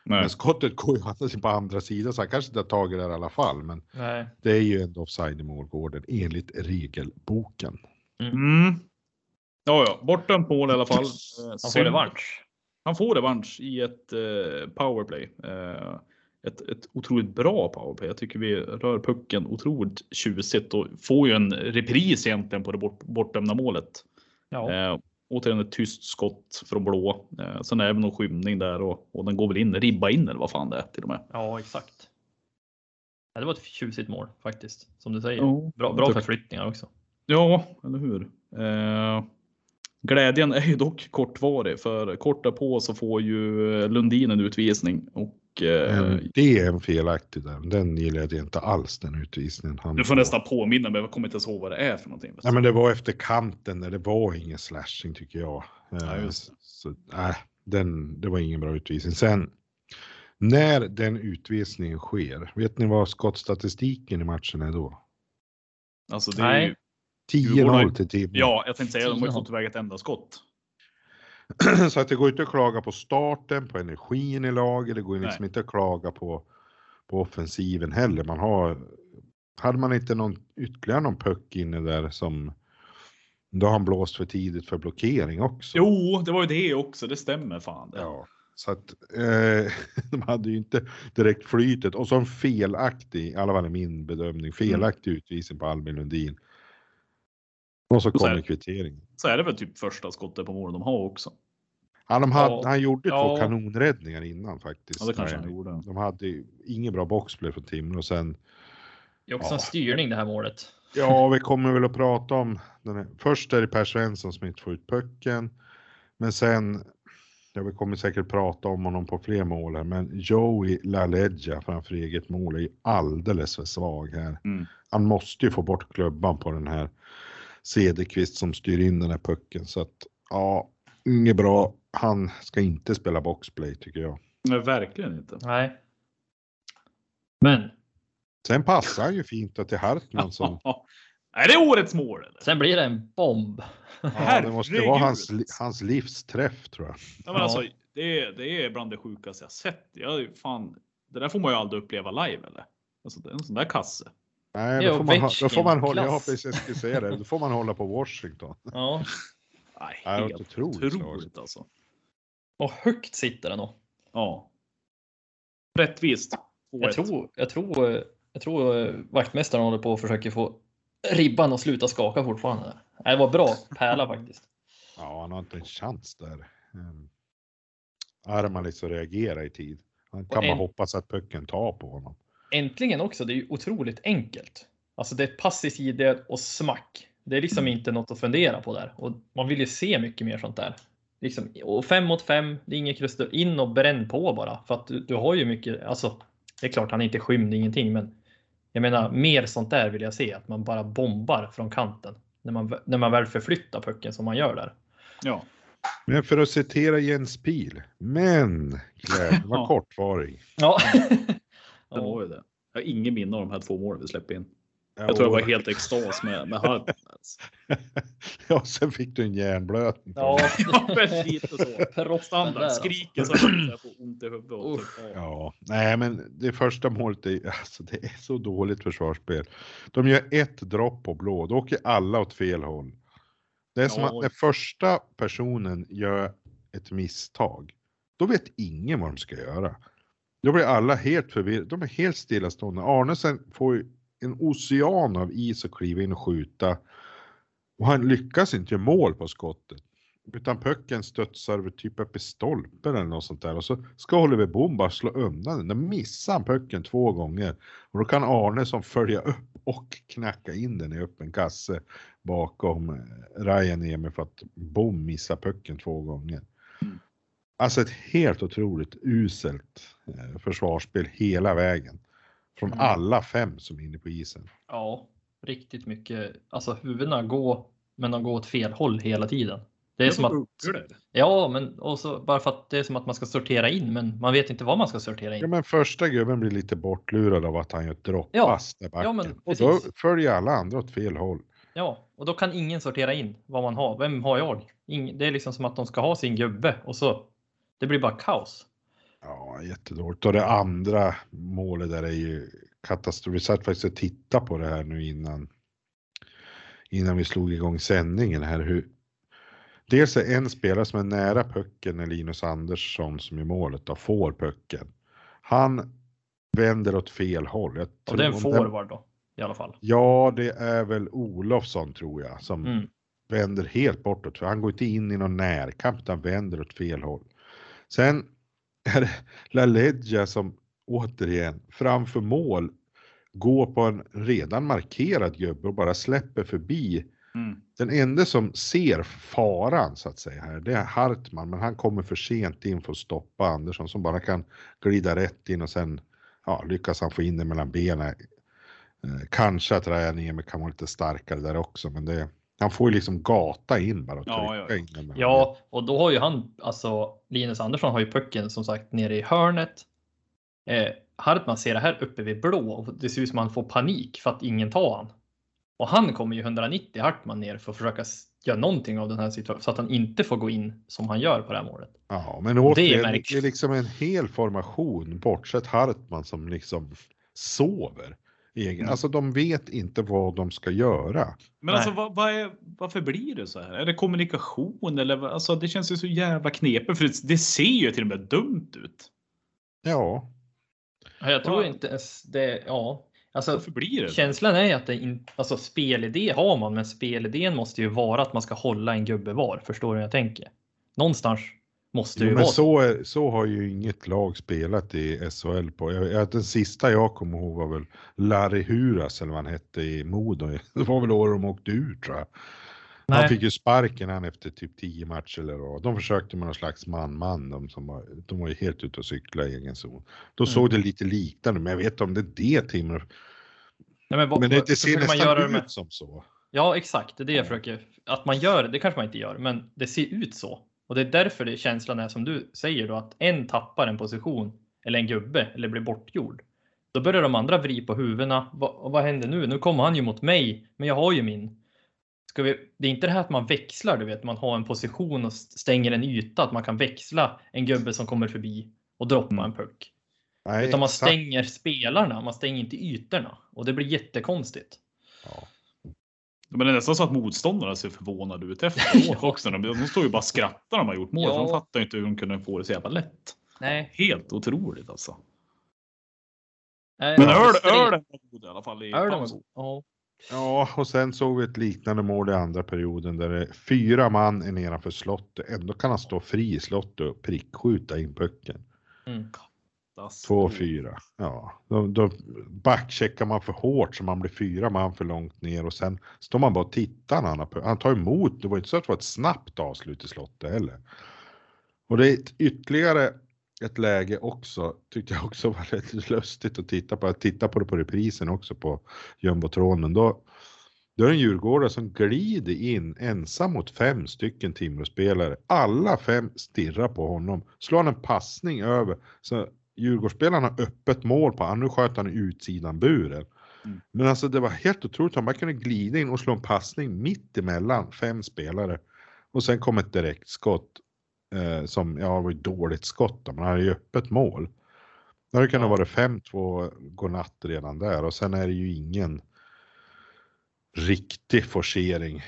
Nej. Men skottet går ju alltså på andra sidan så han kanske inte har tagit det i alla fall. Men nej. det är ju ändå offside i målgården enligt regelboken. Mm. Ja, ja, bortdömt mål i alla fall. Eh, Han får synd. revansch. Han får revansch i ett eh, powerplay. Eh, ett, ett otroligt bra powerplay. Jag tycker vi rör pucken otroligt tjusigt och får ju en repris egentligen på det bort, bortdömda målet. Ja. Eh, återigen ett tyst skott från blå. Eh, sen är det någon skymning där och, och den går väl in, ribba in eller vad fan det är till och med. ja, exakt. Ja, det var ett tjusigt mål faktiskt, som du säger. Ja, Bra, bra förflyttningar också. Ja, eller hur? Eh, Glädjen är ju dock kortvarig för kort därpå så får ju Lundin en utvisning och eh, Men det är en felaktig där. Den gillade jag inte alls den utvisningen. Han du får nästan påminna mig, jag kommer inte ens ihåg vad det är för någonting. Nej, men det var efter kanten där det var ingen slashing tycker jag. Ja, Eh, just det. så, nej, den, det var ingen bra utvisning. Sen när den utvisningen sker, vet ni vad skottstatistiken i matchen är då? Alltså det är Nej. ju, 10-0 Djurgården- till Timrå. ja, jag tänkte säga de har ju 10-0. fått iväg ett enda skott. (clears throat) Så att det går inte att klaga på starten, på energin i laget, det går liksom Nej. inte att klaga på, på offensiven heller. Man har, hade man inte någon, ytterligare någon puck inne där som, då har han blåst för tidigt för blockering också. Jo, det var ju det också, det stämmer fan. Det. Ja, så att eh, (laughs) de hade ju inte direkt flytet och så en felaktig, i alla fall i min bedömning, felaktig utvisning på Albin Lundin. Och så kommer kvitteringen. Så är det väl typ första skottet på mål de har också. Ja, de hade, Ja, han gjorde två ja. kanonräddningar innan faktiskt. Ja, det kanske han gjorde. De hade ingen bra boxplay från Timrå och sen, Det är också Ja. en styrning det här målet. ja vi kommer väl att prata om den här. Först är det Per Svensson som inte får ut pucken. Men sen, ja vi kommer säkert prata om honom på fler mål här, men Joey LaLeggia framför eget mål är ju alldeles för svag här. Mm. Han måste ju få bort klubban på den här Cederqvist som styr in den här pucken så att ja, inget bra. Han ska inte spela boxplay tycker jag. Nej, verkligen inte. Nej. Men Sen passar han ju fint till Hartman som, (laughs) är det årets mål eller? sen blir det en bomb. ja, det måste vara hans, hans livsträff tror jag. Ja, men alltså, det, är, det är bland det sjukaste jag sett. Jag, fan, det där får man ju aldrig uppleva live eller? Alltså, det är en sån där kasse. Nej, då får, man, då får man hålla, ja Ovechkin-klass. precis jag skulle säga det, då får man hålla på Washington. (laughs) Ja. Nej, var helt otroligt otroligt, alltså. Och högt sitter den då. Ja. Rättvist. Jag 2-1. tror, jag tror, jag tror eh, vaktmästaren håller på att försöka få ribban att sluta skaka fortfarande. Nej, Det var bra pärla (laughs) faktiskt. Ja, han har inte en chans där. Um, Armar liksom reagera i tid. Han kan Och en- hoppas att pucken tar på honom. Äntligen också, det är ju otroligt enkelt. Alltså det är ett pass i sidled och smack. Det är liksom inte något att fundera på där och man vill ju se mycket mer sånt där. Liksom, och fem mot fem, det är inget kruster. In och bränn på bara för att du, du har ju mycket. Alltså, det är klart han är inte skymd ingenting, men jag menar mer sånt där vill jag se att man bara bombar från kanten när man när man väl förflyttar pucken som man gör där. Ja. Men för att citera Jens Pil, men glädjen var kortvarig. Ja. Det var ju det. Jag har ingen minne av de här två målen vi släppte in. Ja, Jag tror jag var helt extas med, med Harp. (laughs) Ja, sen fick du en hjärnblödning. Ja, Ja, men lite så. (laughs) Standard. alltså. Skriker så att jag får ont i huvudet. Typ, ja. Ja, nej men det första målet är, alltså det är så dåligt försvarsspel. De gör ett dropp på blå, då åker alla åt fel håll. Det är som Ja, att när första personen gör ett misstag, då vet ingen vad de ska göra. Då blir alla helt förvirrade, de är helt stillastående. Arnesen får ju en ocean av is att kliva in och skjuta. Och han lyckas inte göra mål på skottet. Utan pucken studsar typ upp i stolpen eller något sånt där. Och så ska Oliver Bohm bara slå undan den. Då missar han pucken två gånger. Och då kan Arnesson följa upp och knacka in den i öppen kasse bakom eh, Ryan Emi för att Bohm missar pucken två gånger. Alltså ett helt otroligt uselt eh, försvarsspel hela vägen. Från Mm. alla fem som är inne på isen. Ja, riktigt mycket. Alltså huvudena går, men de går åt fel håll hela tiden. Det är som att, ja, men också bara för att det är som att man ska sortera in, men man vet inte vad man ska sortera Ja in. men första gubben blir lite bortlurad av att han gör ett dropppass Ja, där backen. ja, men och då följer alla andra åt fel håll. Ja, och då kan ingen sortera in vad man har. Vem har jag? Ing, det är liksom som att de ska ha sin gubbe och så. Det blir bara kaos. Ja, jättedåligt. Och det andra målet där är ju katastrof. Vi satt faktiskt och tittade på det här nu innan. Innan vi slog igång sändningen här. Hur, dels är en spelare som är nära pucken är Linus Andersson som i målet då får pucken. Han vänder åt fel håll. Jag Och det är en forward då i alla fall. Ja, det är väl Olofsson tror jag som Mm. vänder helt bortåt. För han går inte in i någon närkamp utan vänder åt fel håll. Sen är det LaLeggia som återigen framför mål går på en redan markerad gubbe och bara släpper förbi Mm. Den enda som ser faran så att säga här, det är Hartman, men han kommer för sent in för att stoppa Andersson som bara kan glida rätt in och sen ja, lyckas han få in det mellan benen. Eh, kanske att Raja Niemi kan vara lite starkare där också, men det, han får ju liksom gata in bara och Ja, trycka ja. in Ja, och då har ju han, alltså Linus Andersson har ju pucken som sagt nere i hörnet. Eh, Hartman ser det här uppe vid blå och det ser ut som att han får panik för att ingen tar han. Och han kommer ju 190 Hartman ner för att försöka göra någonting av den här situationen så att han inte får gå in som han gör på det här målet. Ja, men det är det, är liksom en hel formation bortsett Hartman som liksom sover. Egen. Mm. Alltså de vet inte vad de ska göra. Men Nej. alltså vad, vad är, varför blir det så här? Är det kommunikation eller alltså det känns ju så jävla knepigt för det, det ser ju till och med dumt ut. Ja, Ja, Jag tror Ja. inte ens det, ja. Alltså känslan är att det inte, alltså spelidé har man, men spelidén måste ju vara att man ska hålla en gubbe var. Förstår du hur jag tänker? Någonstans måste jo, ju men vara så. så, har ju inget lag spelat i SHL på. Jag, jag, den sista jag kommer ihåg var väl Larry Huras eller vad han hette i Modo. (laughs) Det var väl år de åkte ur tror jag. Han Nej. fick ju sparken han efter typ 10 matcher eller vad. De försökte med någon slags man-man. De, som var, de var ju helt ute och cykla i egen zon. Då Mm. såg det lite liknande, men jag vet inte om det är det Timrå. Nej, men vad- Men det, det ser man nästan göra ut med- som så. Ja, exakt. Det är det jag försöker. Att man gör det, det kanske man inte gör, men det ser ut så. Och det är därför det känslan är som du säger då, att en tappar en position eller en gubbe eller blir bortgjord. Då börjar de andra vrida på huvudena. Va, vad händer nu? Nu kommer han ju mot mig, men jag har ju min. Ska vi, det är inte det här att man växlar, du vet, man har en position och stänger en yta, att man kan växla en gubbe som kommer förbi och droppa Mm. en puck. Nej, Utan man exakt. stänger spelarna, man stänger inte ytorna. Och det blir jättekonstigt. Ja. Men det är nästan så att motståndarna ser förvånade ut efteråt (laughs) också. De, de står ju bara och skrattar när de har gjort mål. Ja. De fattar ju inte hur de kunde få det så jävla lätt. Nej. Helt otroligt alltså. Nej, Men öl, ölen var god i alla fall i. Ja. Ja, och sen såg vi ett liknande mål i andra perioden där det är fyra man är nedanför slottet. Ändå kan han stå fri i slottet och prickskjuta in pucken. Mm. Alltså, Två, fyra. Ja, då, då backcheckar man för hårt så man blir fyra man för långt ner och sen står man bara och tittar när han, har, han tar emot. Det var inte så att det var ett snabbt avslut i slottet heller. Och det är ett, ytterligare ett läge också, tyckte jag också (laughs) var rätt lustigt att titta på. Jag tittade på det på reprisen också på jumbotronen. Då, då är det en djurgårdare som glider in ensam mot fem stycken Timråspelare. Alla fem stirrar på honom. Slår han en passning över så Djurgårdsspelarna har öppet mål på honom. Nu sköt han utsidan buren. Mm. Men alltså det var helt otroligt. Han bara kunde glida in och slå en passning mitt emellan fem spelare. Och sen kom ett direktskott eh, som, ja det var ett dåligt skott men han hade ju öppet mål. Det hade kunnat Ja. vara 5-2 godnatt redan där och sen är det ju ingen riktig forcering.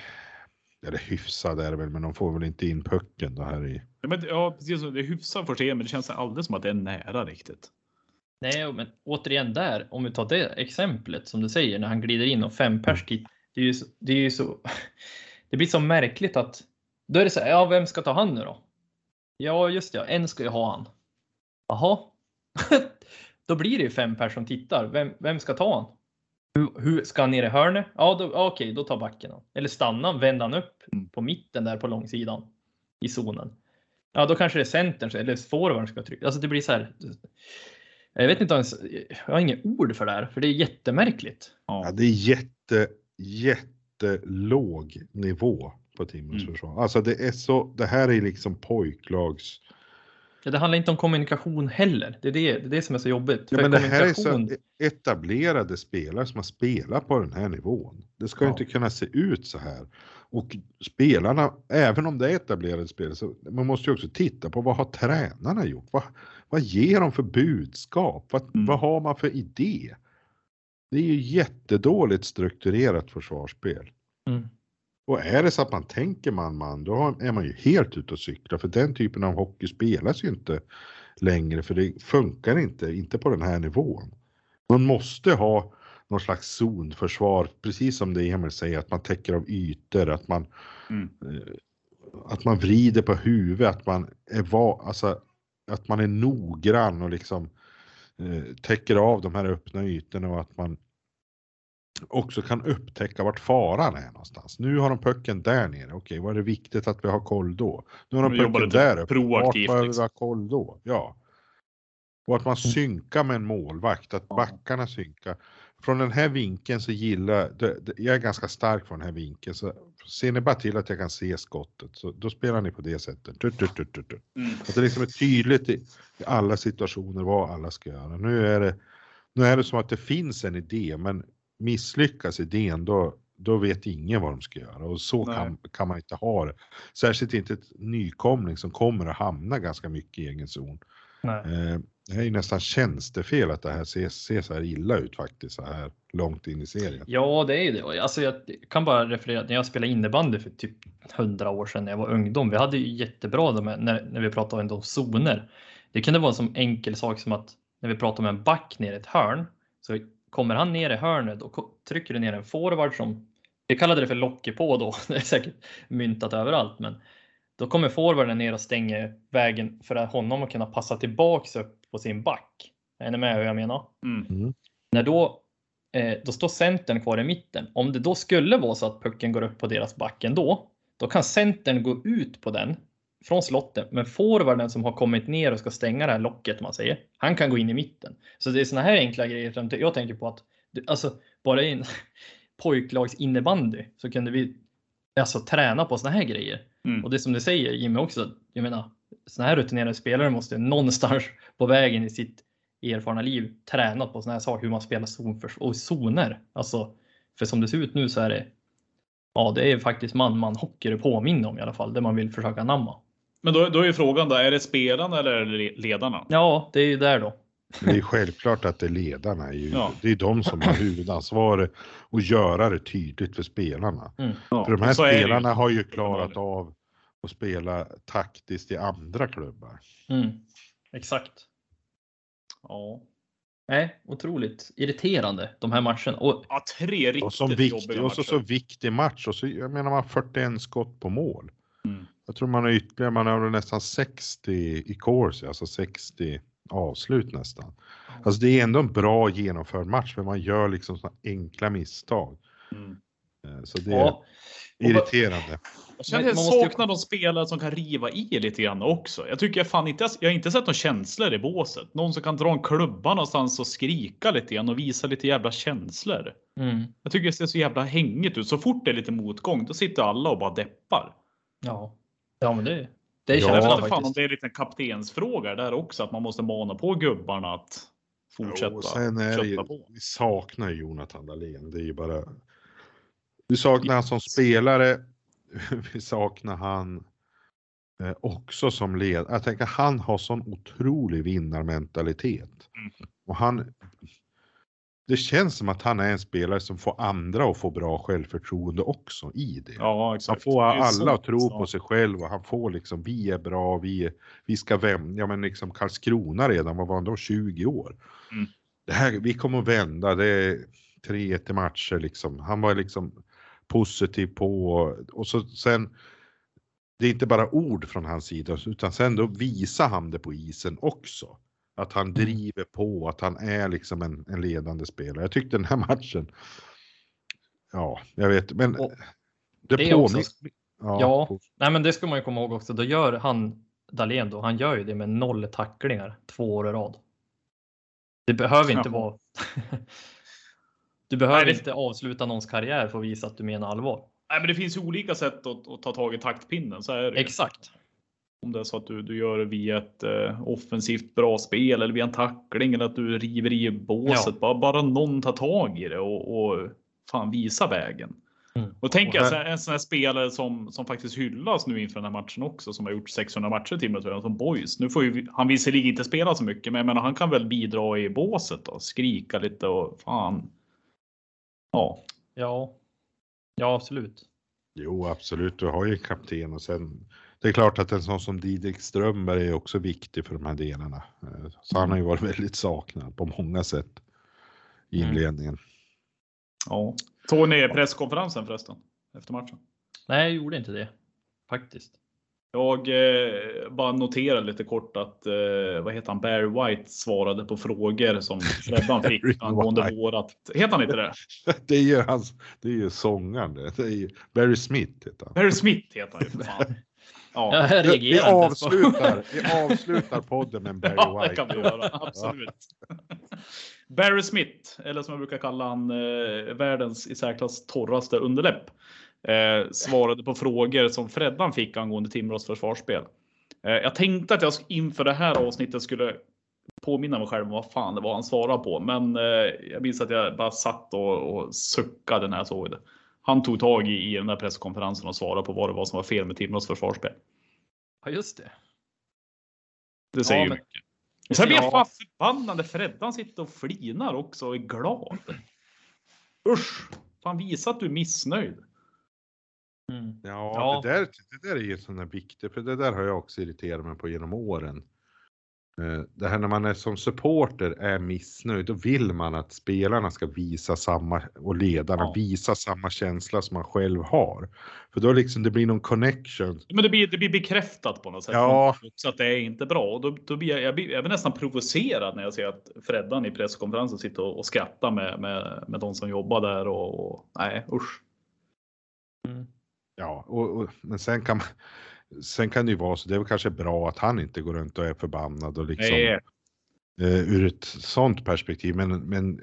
Eller hyfsad är det väl, men de får väl inte in pucken då här i. Men, ja, precis. Det är hyfsat för sig, men det känns aldrig som att det är nära riktigt. Nej, men återigen där, om vi tar det exemplet som du säger när han glider in och fem pers dit. Det är ju så, det är ju så. (laughs) Det blir så märkligt att då är det så här, ja, vem ska ta han nu då? Ja, just det, ja, en ska ju ha han. Jaha, (laughs) då blir det ju fem pers som tittar. Vem, vem ska ta han? Hur, hur ska han ner i hörnet? Ja, då, okej, då tar backen han. Eller stannar han, vänder han upp Mm. på mitten där på långsidan i zonen. Ja, då kanske det är centern eller forwarden ska trycka. Alltså det blir så här. Jag vet inte ens. Jag har inget ord för det här, för det är jättemärkligt. Ja, Ja. det är jätte, jättelåg nivå på Timrås Mm. försvar. Alltså det är så, det här är liksom pojklags. Ja, det handlar inte om kommunikation heller. Det är det, det, är det som är så jobbigt. Ja, men det här är kommunikation- så etablerade spelare som har spelat på den här nivån. Det ska Ja. inte kunna se ut så här. Och spelarna, även om det är etablerade spelare, så man måste ju också titta på vad har tränarna gjort? Vad, vad ger de för budskap? Vad, Mm. vad har man för idé? Det är ju jättedåligt strukturerat försvarsspel. Mm. Och är det så att man tänker man-man, då är man ju helt ute och cyklar. För den typen av hockey spelas ju inte längre, för det funkar inte, inte på den här nivån. Man måste ha någon slags zonförsvar, precis som det Emil säger, att man täcker av ytor, att man, Mm. eh, att man vrider på huvudet, att man är, va, alltså, att man är noggrann och liksom eh, täcker av de här öppna ytorna och att man också kan upptäcka vart faran är någonstans. Nu har de pucken där nere. Okej, vad är det viktigt att vi har koll då? Nu har de jobbar pucken där uppe. Vart proaktivt, behöver vi liksom. ha koll då? Ja. Och att man synkar med en målvakt, att backarna synkar. Från den här vinkeln så gillar det, det, jag är ganska stark från den här vinkeln. Så ser ni bara till att jag kan se skottet, så då spelar ni på det sättet. Tut, tut, tut, tut. Mm. Att det liksom är tydligt i, i alla situationer vad alla ska göra. Nu är det, nu är det som att det finns en idé, men misslyckas idén då, då vet ingen vad de ska göra och så Nej. kan, kan man inte ha det. Särskilt inte ett nykomling som kommer att hamna ganska mycket i egen zon. Eh, det är ju nästan tjänstefel att det här ser, ser så här illa ut faktiskt så här långt in i serien. Ja, det är ju det. Alltså, jag kan bara referera när jag spelade innebandy för typ hundra år sedan när jag var ungdom. Vi hade ju jättebra de här, när, när vi pratade om zoner. Det kunde vara en sån enkel sak som att när vi pratar om en back ner i ett hörn så kommer han ner i hörnet och trycker ner en forward som vi kallade det för locker på då. (laughs) Det är säkert myntat överallt, men då kommer forwarden ner och stänger vägen för att honom att kunna passa tillbaks upp på sin back. Är ni med hur jag menar? Mm. När då, eh, då står centern kvar i mitten. Om det då skulle vara så att pucken går upp på deras back ändå, då kan centern gå ut på den från slottet. Men forwarden som har kommit ner och ska stänga det här locket, man säger, han kan gå in i mitten. Så det är såna här enkla grejer som jag tänker på att, alltså bara i en (laughs) pojklags innebandy så kunde vi alltså träna på såna här grejer. Mm. Och det som du säger Jimmy också, jag menar, såna här rutinerade spelare måste någonstans (laughs) på vägen i sitt erfarna liv tränat på såna här saker, hur man spelar zonförs och zoner. Alltså, för som det ser ut nu så är det, ja det är faktiskt man-man hockey det påminner om i alla fall, det man vill försöka anamma. Men då, då är ju frågan då, är det spelarna eller är det le- ledarna? Ja, det är ju där då. Men Det är självklart att det är ledarna, är ju, Ja. det är de som har huvudansvaret att göra det tydligt för spelarna. Ja, För de här spelarna har ju klarat av att spela taktiskt i andra klubbar. Mm. Exakt. Ja. Nej, otroligt irriterande de här matcherna. Och ja, tre riktigt Och, som jobbiga viktig, och så, matcher. så viktig match och så jag menar man har 41 skott på mål. Mm. Jag tror man har ytterligare, man har nästan 60 i course, alltså 60 avslut nästan. Alltså det är ändå en bra genomförd match men man gör liksom såna enkla misstag. Mm. Eh, Så det är ja, irriterande. Jag känner att jag man måste ju- saknar de spelare som kan riva i lite grann också. Jag tycker jag fan inte, jag har inte sett några känslor i båset. Någon som kan dra en klubba någonstans och skrika lite grann och visa lite jävla känslor. mm, Jag tycker det ser så jävla hängigt ut. Så fort det är lite motgång, då sitter alla och bara deppar. ja. Ja, men det, det Ja, känner Jag inte fan om faktiskt. det är lite en kaptensfråga där också, att man måste mana på gubbarna att fortsätta Jo, sen är ju, på. vi saknar ju Jonathan Dahlén. Det är ju bara. Vi saknar han som spelare. (laughs) Vi saknar han eh, också som ledare. Jag tänker han har sån otrolig vinnarmentalitet. Mm. Och han. Det känns som att han är en spelare som får andra att få bra självförtroende också i det. Ja, Han exakt. får Det är alla att tro på sig själv och han får liksom, vi är bra, vi, är- vi ska vända, ja men liksom Karlskrona redan, vad var han då, 20 år? Mm. Det här, vi kommer att vända, det är 3-1 i matcher liksom. Han var liksom positiv på och så sen, det är inte bara ord från hans sida utan sen då visar han det på isen också. Att han driver på, att han är liksom en, en ledande spelare. Jag tyckte den här (laughs) matchen, ja, jag vet, men Och det, det påminner. Ja, på- nej men det ska man ju komma ihåg också. Då gör han Dahlén då, han gör ju det med noll tacklingar två år i rad. Det behöver inte Jaha. vara. (laughs) du behöver Nej, det- inte avsluta någons karriär för att visa att du menar allvar. Nej, men det finns ju olika sätt att, att ta tag i taktpinnen. Så är det. Exakt. Om det är så att du, du gör det via ett eh, offensivt bra spel eller via en tackling eller att du river i båset. Ja. Bara, bara någon tar tag i det och, och fan visa vägen. Mm. Och tänk Och här- så här- en sån här spelare som, som faktiskt hyllas nu inför den här matchen också, som har gjort 600 matcher till och med, som Boys. Nu får ju han visserligen inte spela så mycket, men jag menar, han kan väl bidra i båset och skrika lite och fan. Ja, Ja. Ja, absolut. Jo, absolut. Du har ju en kapten och sen. Det är klart att en sån som Didrik Strömberg är också viktig för de här delarna. Eh, Så han har ju varit (laughs) väldigt saknad på många sätt i Mm. inledningen. ja. Såg ni presskonferensen förresten efter matchen? Nej, jag gjorde inte det faktiskt. Jag eh, bara noterar lite kort att eh, vad heter han? Barry White svarade på frågor som (laughs) Freddan fick angående White. vårat. Heter han inte det? (laughs) Det är ju hans, det är ju sångaren det. är ju Barry Smith heter han. Barry Smith heter han ju. Ja, Jag Vi, vi, avslutar, vi avslutar podden med Barry (laughs) ja det White. kan vi göra. Absolut. Barry Smith, eller som jag brukar kalla han, eh, världens i särklass torraste underläpp. Eh, svarade på frågor som Freddan fick angående Timrås försvarsspel. Eh, jag tänkte att jag inför det här avsnittet skulle påminna mig själv om vad fan det var han svarade på. Men eh, jag minns att jag bara satt och, och suckade när jag såg det. Han tog tag i, i den där presskonferensen och svarade på vad det var som var fel med Timrås försvarsspel. Ja, just det. Det säger Ja, ju men- mycket. Och sen blir jag Ja. fan förbannad när Freddan sitter och flinar också och är glad. Usch! Fan visa att du är missnöjd. Mm. Ja, Ja. Det, där, det där är ju sån där viktigt, för det där har jag också irriterat mig på genom åren. Eh, Det här när man är som supporter är missnöjd, då vill man att spelarna ska visa samma, och ledarna Ja. visa samma känsla som man själv har. För då liksom det blir någon connection. Men det blir, det blir bekräftat på något sätt. Ja. Också att det är inte bra. Och då, då blir jag, jag, blir, jag blir nästan provocerad när jag ser att Freddan i presskonferensen sitter och, och skrattar med, med, med de som jobbar där. Och, och nej usch. Mm. Ja, och, och, men sen kan man, sen kan det ju vara så, det är väl kanske bra att han inte går runt och är förbannad och liksom. Nej. eh, ur ett sånt perspektiv. Men, men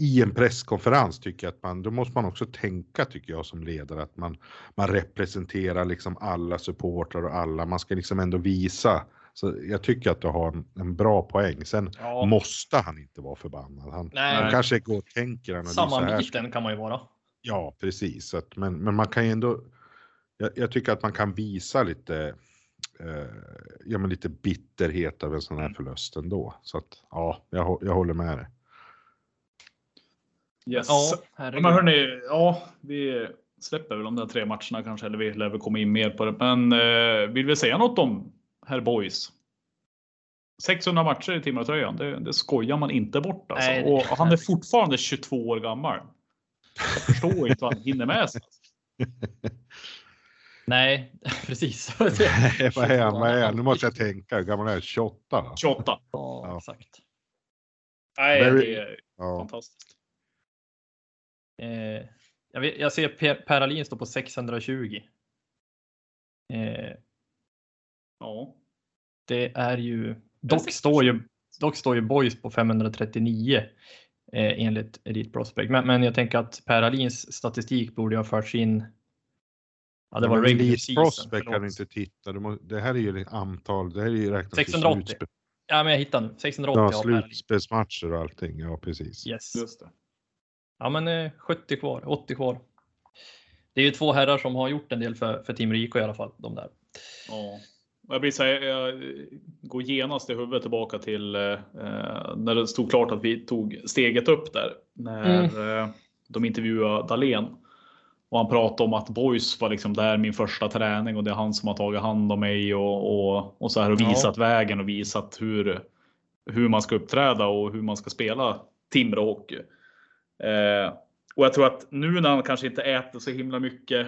i en presskonferens tycker jag att man, då måste man också tänka tycker jag som ledare att man, man representerar liksom alla supportrar och alla, man ska liksom ändå visa. Så jag tycker att du har en, en bra poäng. Sen Ja, måste han inte vara förbannad. Han, han kanske går och tänker analyser samma biten kan man ju vara. Ja, precis. Så att, men, men man kan ju ändå, jag, jag tycker att man kan visa lite, eh, ja men lite bitterhet över en sån här förlust ändå. Så att ja, jag, jag håller med dig. Yes. Ja, herregud. men hörni, ja, vi släpper väl de där tre matcherna kanske, eller vi lär väl komma in mer på det. Men eh, vill vi säga något om herr Boys? 600 matcher i Timrå-tröjan, det, det skojar man inte bort alltså. Nej, Och han är fortfarande 22 år gammal. Jag förstår inte vad han hinner med sig. (laughs) Nej, (laughs) precis. (laughs) vad är han? Vad är han? Nu måste jag tänka. Hur gammal är han? 28? Va? 28. Ja, exakt. Nej, Very- det är Ja. fantastiskt. Eh, jag, vet, jag ser Per, per Alin står på 620. Eh, Ja. det är ju dock står ju dock står ju Boys på 539 eh, enligt Elite Prospect. Men, men jag tänker att Per Alins statistik borde ha förts in. Ja, det var regular Elite season. Prospect kan inte titta. Du må, det här är ju ett antal. Det här är ju räknat till 680. slutspel, Ja, men jag hittar nu 680 ja, slutspelsmatcher och allting. Ja, precis. Yes. Just det. Ja, men eh, 70 kvar, 80 kvar. Det är ju två herrar som har gjort en del för, för Team Rico i alla fall. De där. Ja. Jag, blir så här, jag går genast i huvudet tillbaka till eh, när det stod klart att vi tog steget upp där. När eh, de intervjuade Dahlén. Och han pratade om att Boys var liksom där min första träning och det är han som har tagit hand om mig och, och, och så här och Ja. visat vägen och visat hur, hur man ska uppträda och hur man ska spela Timrå hockey. Eh, och jag tror att nu när han kanske inte äter så himla mycket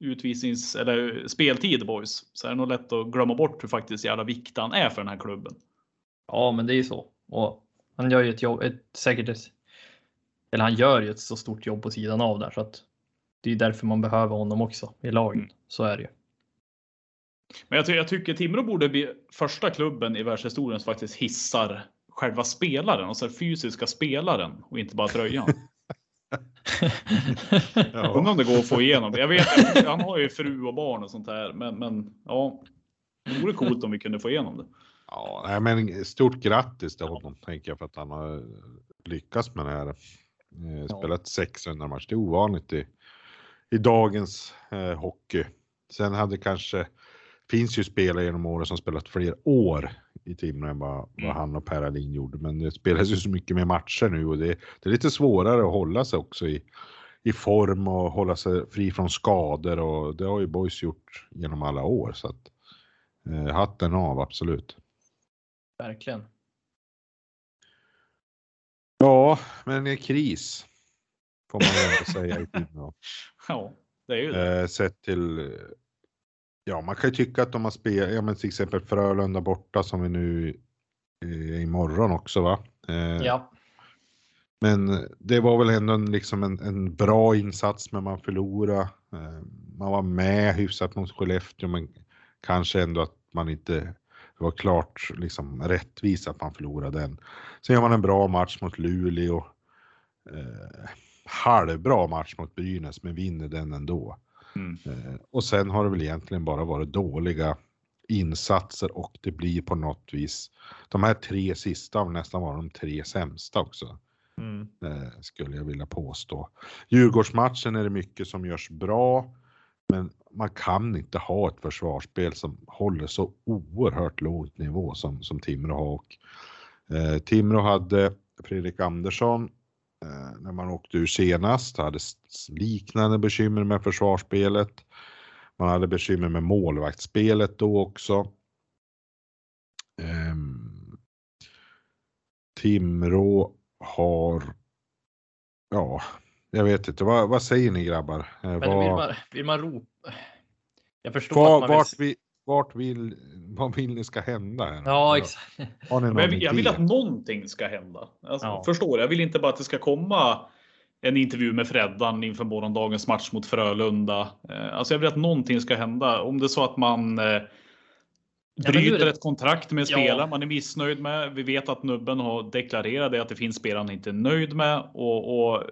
utvisnings eller speltid boys så är det nog lätt att glömma bort hur faktiskt jävla viktig han är för den här klubben. Ja, men det är ju så. Och han gör ju ett jobb, ett, säkert ett, eller han gör ju ett så stort jobb på sidan av där så att det är därför man behöver honom också i laget. Mm. Så är det ju. Men jag, ty jag tycker Timrå borde bli första klubben i världshistorien som faktiskt hissar själva spelaren, alltså den fysiska spelaren och inte bara tröjan. (laughs) Ja. Undrar om det går att få igenom. Jag vet, han har ju fru och barn och sånt där, men, men ja. Det vore coolt om vi kunde få igenom det. Ja, nej, men stort grattis till honom tänker jag för att han har lyckats med det här. Eh, Spelat 600 matcher, det är ovanligt i, i dagens eh, hockey. Sen hade kanske, finns ju spelare genom åren som spelat fler år i Timrå än vad, vad Mm. han och Per Alin gjorde. Men det spelas ju så mycket mer matcher nu och det, det är lite svårare att hålla sig också i, i form och hålla sig fri från skador och det har ju Boys gjort genom alla år. Så att, eh, hatten av, absolut. Verkligen. Ja, men det är kris. Får man ändå säga i Timrå. (laughs) Ja, det är ju det. Eh, sett till, Ja, man kan ju tycka att de har spelat, ja men till exempel Frölunda borta som vi nu eh, imorgon också va? Eh, Ja, Men det var väl ändå en, liksom en, en bra insats men man förlorade. Eh, Man var med hyfsat mot Skellefteå men kanske ändå att man inte, det var klart liksom rättvist att man förlorade den. Sen gör man en bra match mot Luleå. Eh, halvbra match mot Brynäs men vinner den ändå. Mm. Eh, och sen har det väl egentligen bara varit dåliga insatser och det blir på något vis, de här tre sista har nästan varit de tre sämsta också Mm. eh, skulle jag vilja påstå. Djurgårdsmatchen är det mycket som görs bra, men man kan inte ha ett försvarsspel som håller så oerhört låg nivå som, som Timrå har. Och, eh, Timrå hade Fredrik Andersson när man åkte ur senast, hade liknande bekymmer med försvarsspelet. Man hade bekymmer med målvaktsspelet då också. Ehm, Timrå har, ja, jag vet inte, vad, vad säger ni grabbar? Eh, men vad, vill man, vill man ropa? Jag förstår vad, att man vill... vi, vart vill, vad vill ni ska hända? Här? Ja, exakt. Har ni någon Men jag, vill, jag vill att någonting ska hända. Alltså, Ja. Förstår du? Jag vill inte bara att det ska komma en intervju med Freddan inför morgondagens match mot Frölunda. Eh, Alltså jag vill att någonting ska hända. Om det är så att man eh, bryter det- ett kontrakt med en Ja. spelare man är missnöjd med. Vi vet att Nubben har deklarerat det, att det finns spelare han inte är nöjd med. Och, och eh,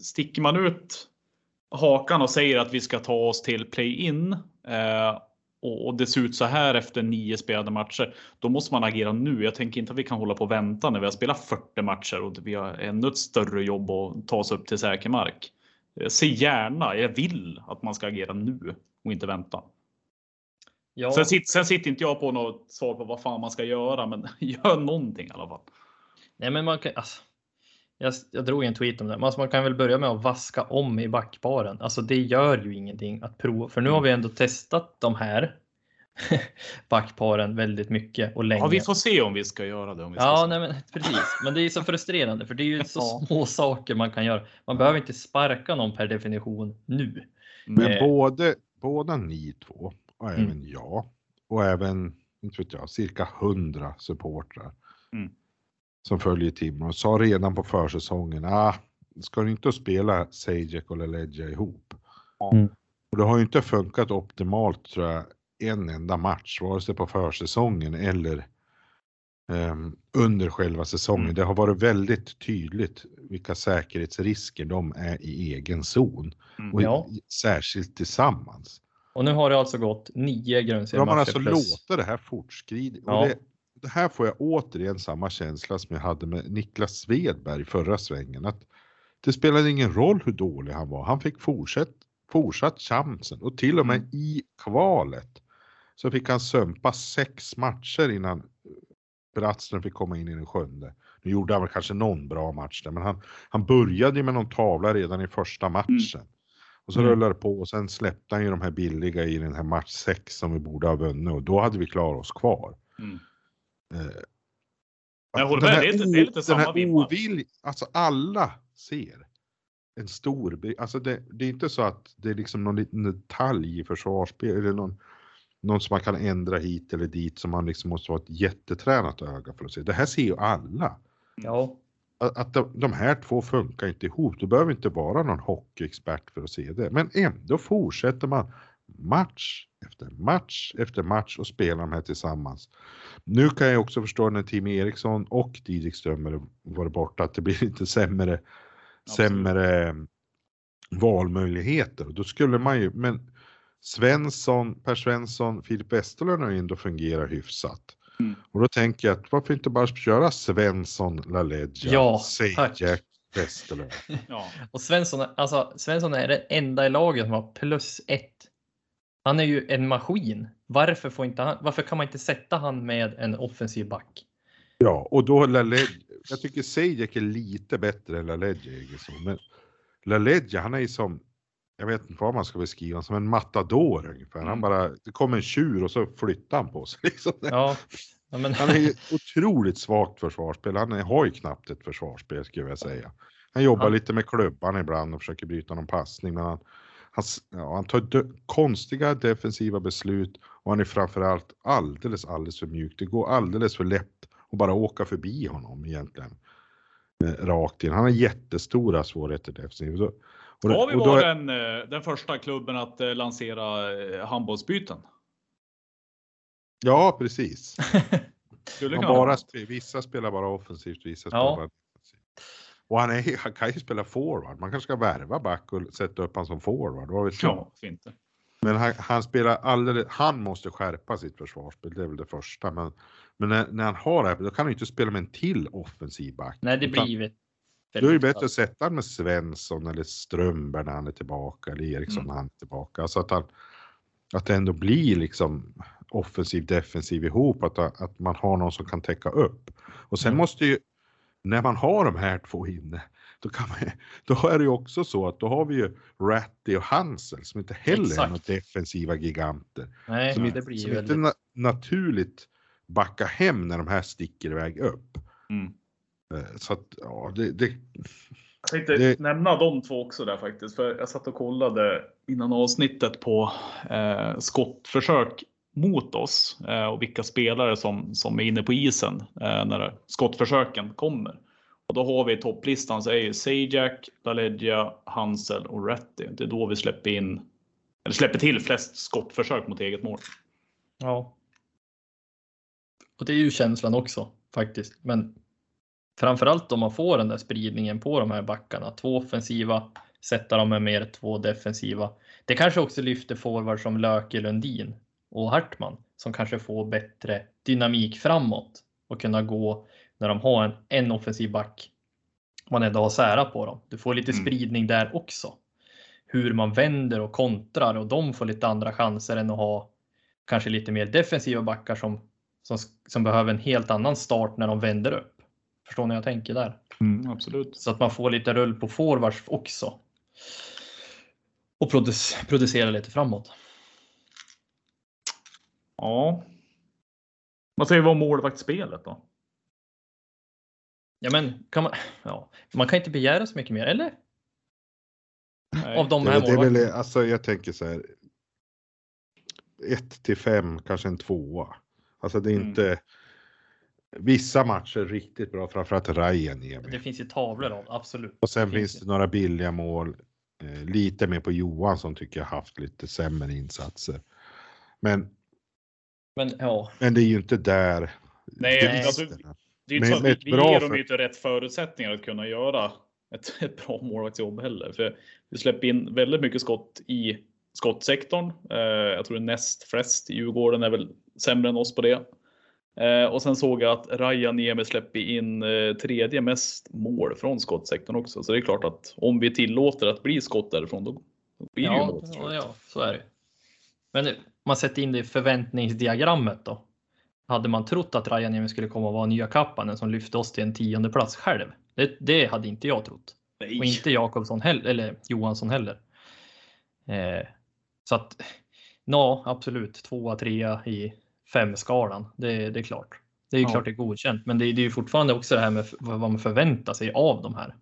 sticker man ut hakan och säger att vi ska ta oss till play-in eh, och, det ser ut så här efter nio spelade matcher. Då måste man agera nu. Jag tänker inte att vi kan hålla på och vänta när vi har spelat 40 matcher och vi har ännu ett större jobb att ta oss upp till säker mark. Jag ser gärna, jag vill att man ska agera nu och inte vänta. Ja, Sen, sitter, sen sitter inte jag på något svar på vad fan man ska göra, men (laughs) gör någonting i alla fall. nej, men man kan, alltså, jag, jag drog en tweet om det. Alltså, man kan väl börja med att vaska om i backparen. Alltså det gör ju ingenting att prova. För nu har vi ändå testat de här (laughs) backparen väldigt mycket och länge. Ja, vi får se om vi ska göra det. Om vi ska Ja, nej, men precis. Men det är så frustrerande för det är ju så (laughs) Ja. små saker man kan göra. Man behöver inte sparka någon per definition nu. Men Eh. både, båda ni två och Mm. även jag och även, inte vet jag, cirka 100 supportrar Mm. Som följer Timrå sa redan på försäsongen, ah, ska du inte spela Sajek och Leledja ihop? Mm. Och det har ju inte funkat optimalt tror jag en enda match, vare sig på försäsongen eller ehm, under själva säsongen. Mm. Det har varit väldigt tydligt vilka säkerhetsrisker de är i egen zon Mm. och Ja. särskilt tillsammans. Och nu har det alltså gått nio De har grundseriematcher alltså plus. låtit det här fortskrida. Ja. Och det här får jag återigen samma känsla som jag hade med Niklas Svedberg förra svängen. Att det spelade ingen roll hur dålig han var. Han fick fortsatt, fortsatt chansen och till och med Mm. i kvalet så fick han sömpa sex matcher innan Brattström fick komma in i den sjunde. Nu gjorde han väl kanske någon bra match där, men han, han började ju med någon tavla redan i första matchen. Och så Mm. rullade det på och sen släppte han ju de här billiga i den här match 6 som vi borde ha vunnit och då hade vi klarat oss kvar. Mm. Eh, Jag håller med, det är o- det är lite samma här vibbar. ovilj, alltså alla ser en stor, alltså det, det är inte så att det är liksom någon liten detalj i försvarsspel eller någon, någon som man kan ändra hit eller dit som man liksom måste ha ett jättetränat öga för att se. Det här ser ju alla. Ja, Att, att de, de här två funkar inte ihop. Du behöver inte vara någon hockeyexpert för att se det. Men ändå fortsätter man match efter match efter match och spelar de här tillsammans. Nu kan jag också förstå när Tim Eriksson och Didrik Strömmer var borta att det blir lite sämre, Absolut. sämre valmöjligheter. Då skulle man ju, men Svensson, Per Svensson, Filip Westerlund har ju ändå fungerat hyfsat. Mm. Och då tänker jag att varför inte bara köra Svensson, LaLeggia, Ja, Sejek, Westerlund. (laughs) Ja. och Svensson, alltså, Svensson är den enda i laget som har plus ett. Han är ju en maskin. Varför, får inte han, varför kan man inte sätta han med en offensiv back? Ja, och då LaLeggia, jag tycker Sejek är lite bättre än LaLeggia Egesson, men LaLeggia han är ju som, jag vet inte vad man ska beskriva som en matador ungefär. Han Mm. bara, det kommer en tjur och så flyttar han på sig. (laughs) Liksom. Ja, ja men, Han är ju otroligt svagt försvarsspel. Han har ju knappt ett försvarsspel skulle jag säga. Han jobbar Han- lite med klubban ibland och försöker bryta någon passning, men han, Han, ja, han tar dö- konstiga defensiva beslut och han är framförallt alldeles, alldeles för mjuk. Det går alldeles för lätt att bara åka förbi honom egentligen. Eh, rakt in. Han har jättestora svårigheter defensivt. Och- Har vi den, eh, den första klubben att eh, lansera eh, handbollsbyten? Ja, precis. (laughs) Bara, vissa spelar bara offensivt, vissa Ja. spelar bara defensivt. Och han, är, han kan ju spela forward. Man kanske ska värva back och sätta upp honom som forward. Vad vet? Ja, inte? Men han, han spelar alldeles, han måste skärpa sitt försvarsspel, det är väl det första. Men, men när, när han har det här, då kan han ju inte spela med en till offensiv back. Nej, det blir ju Då är det bättre att sätta honom med Svensson eller Strömberg när han är tillbaka eller Eriksson Mm. när han är tillbaka. Så att, han, att det ändå blir liksom offensiv defensiv ihop, att, att man har någon som kan täcka upp. Och sen Mm. måste ju, när man har de här två inne, då, kan man, då är det ju också så att då har vi ju Ratty och Hansel som inte heller är Exakt. några defensiva giganter. Nej, Som, det inte, blir som ju inte väldigt... na- naturligt backa hem när de här sticker iväg upp. Mm. Eh, Så att ja, det, det, Jag tänkte Det- nämna de två också där faktiskt. För jag satt och kollade innan avsnittet på eh, skottförsök mot oss eh, och vilka spelare som, som är inne på isen eh, när skottförsöken kommer. Och då har vi i topplistan så är ju Sajak, Daledja, Hansel och Ratty. Det är då vi släpper in eller släpper till flest skottförsök mot eget mål. Ja. Och det är ju känslan också faktiskt. Men framförallt om man får den där spridningen på de här backarna. Två offensiva, sätta dem med mer två defensiva. Det kanske också lyfter forward som Löke, Lundin och Hartman som kanske får bättre dynamik framåt och kunna gå när de har en, en offensiv back. Man ändå har sära på dem. Du får lite Mm. spridning där också. Hur man vänder och kontrar och de får lite andra chanser än att ha kanske lite mer defensiva backar som, som, som behöver en helt annan start när de vänder upp. Förstår ni vad jag tänker där? Mm, absolut. Så att man får lite rull på forwards också. Och produc- producera lite framåt. Ja. Vad säger vi om målvaktsspelet då? Ja, men kan man, ja, man kan inte begära så mycket mer, eller? Nej. Av de det, här det är väl, målvakterna. alltså jag tänker så här. 1 till 5, kanske en tvåa. Alltså det är Mm. inte. Vissa matcher riktigt bra, framförallt Ryan ger Det finns ju tavlor av, absolut. Och sen det finns finns det några billiga mål. Eh, lite mer på Johan som tycker jag haft lite sämre insatser. Men, Men ja, men det är ju inte där. Nej, det alltså. Det är ju inte så att vi, ger för- dem ju inte rätt förutsättningar att kunna göra ett, (laughs) ett bra målvaktsjobb heller. För vi släpper in väldigt mycket skott i skottsektorn. Eh, jag tror det är näst flest. Djurgården är väl sämre än oss på det. Eh, och sen såg jag att Raja Niemi släpper in eh, tredje mest mål från skottsektorn också. Så det är klart att om vi tillåter att bli skott därifrån då blir det ju mål. ja, ja, så är det. Men nu, man sätter in det i förväntningsdiagrammet då. Hade man trott att Rajaniemi skulle komma och vara nya kappanen som lyfte oss till en tionde plats själv? Det, det hade inte jag trott. Nej. Och inte Jakobsson heller, eller Johansson heller. Eh, så att, ja, absolut. Tvåa, trea i fem-skalan. Det, det är klart. Det är ju Ja. klart det är godkänt, men det, är- det är ju fortfarande också det här med vad man förväntar sig av de här.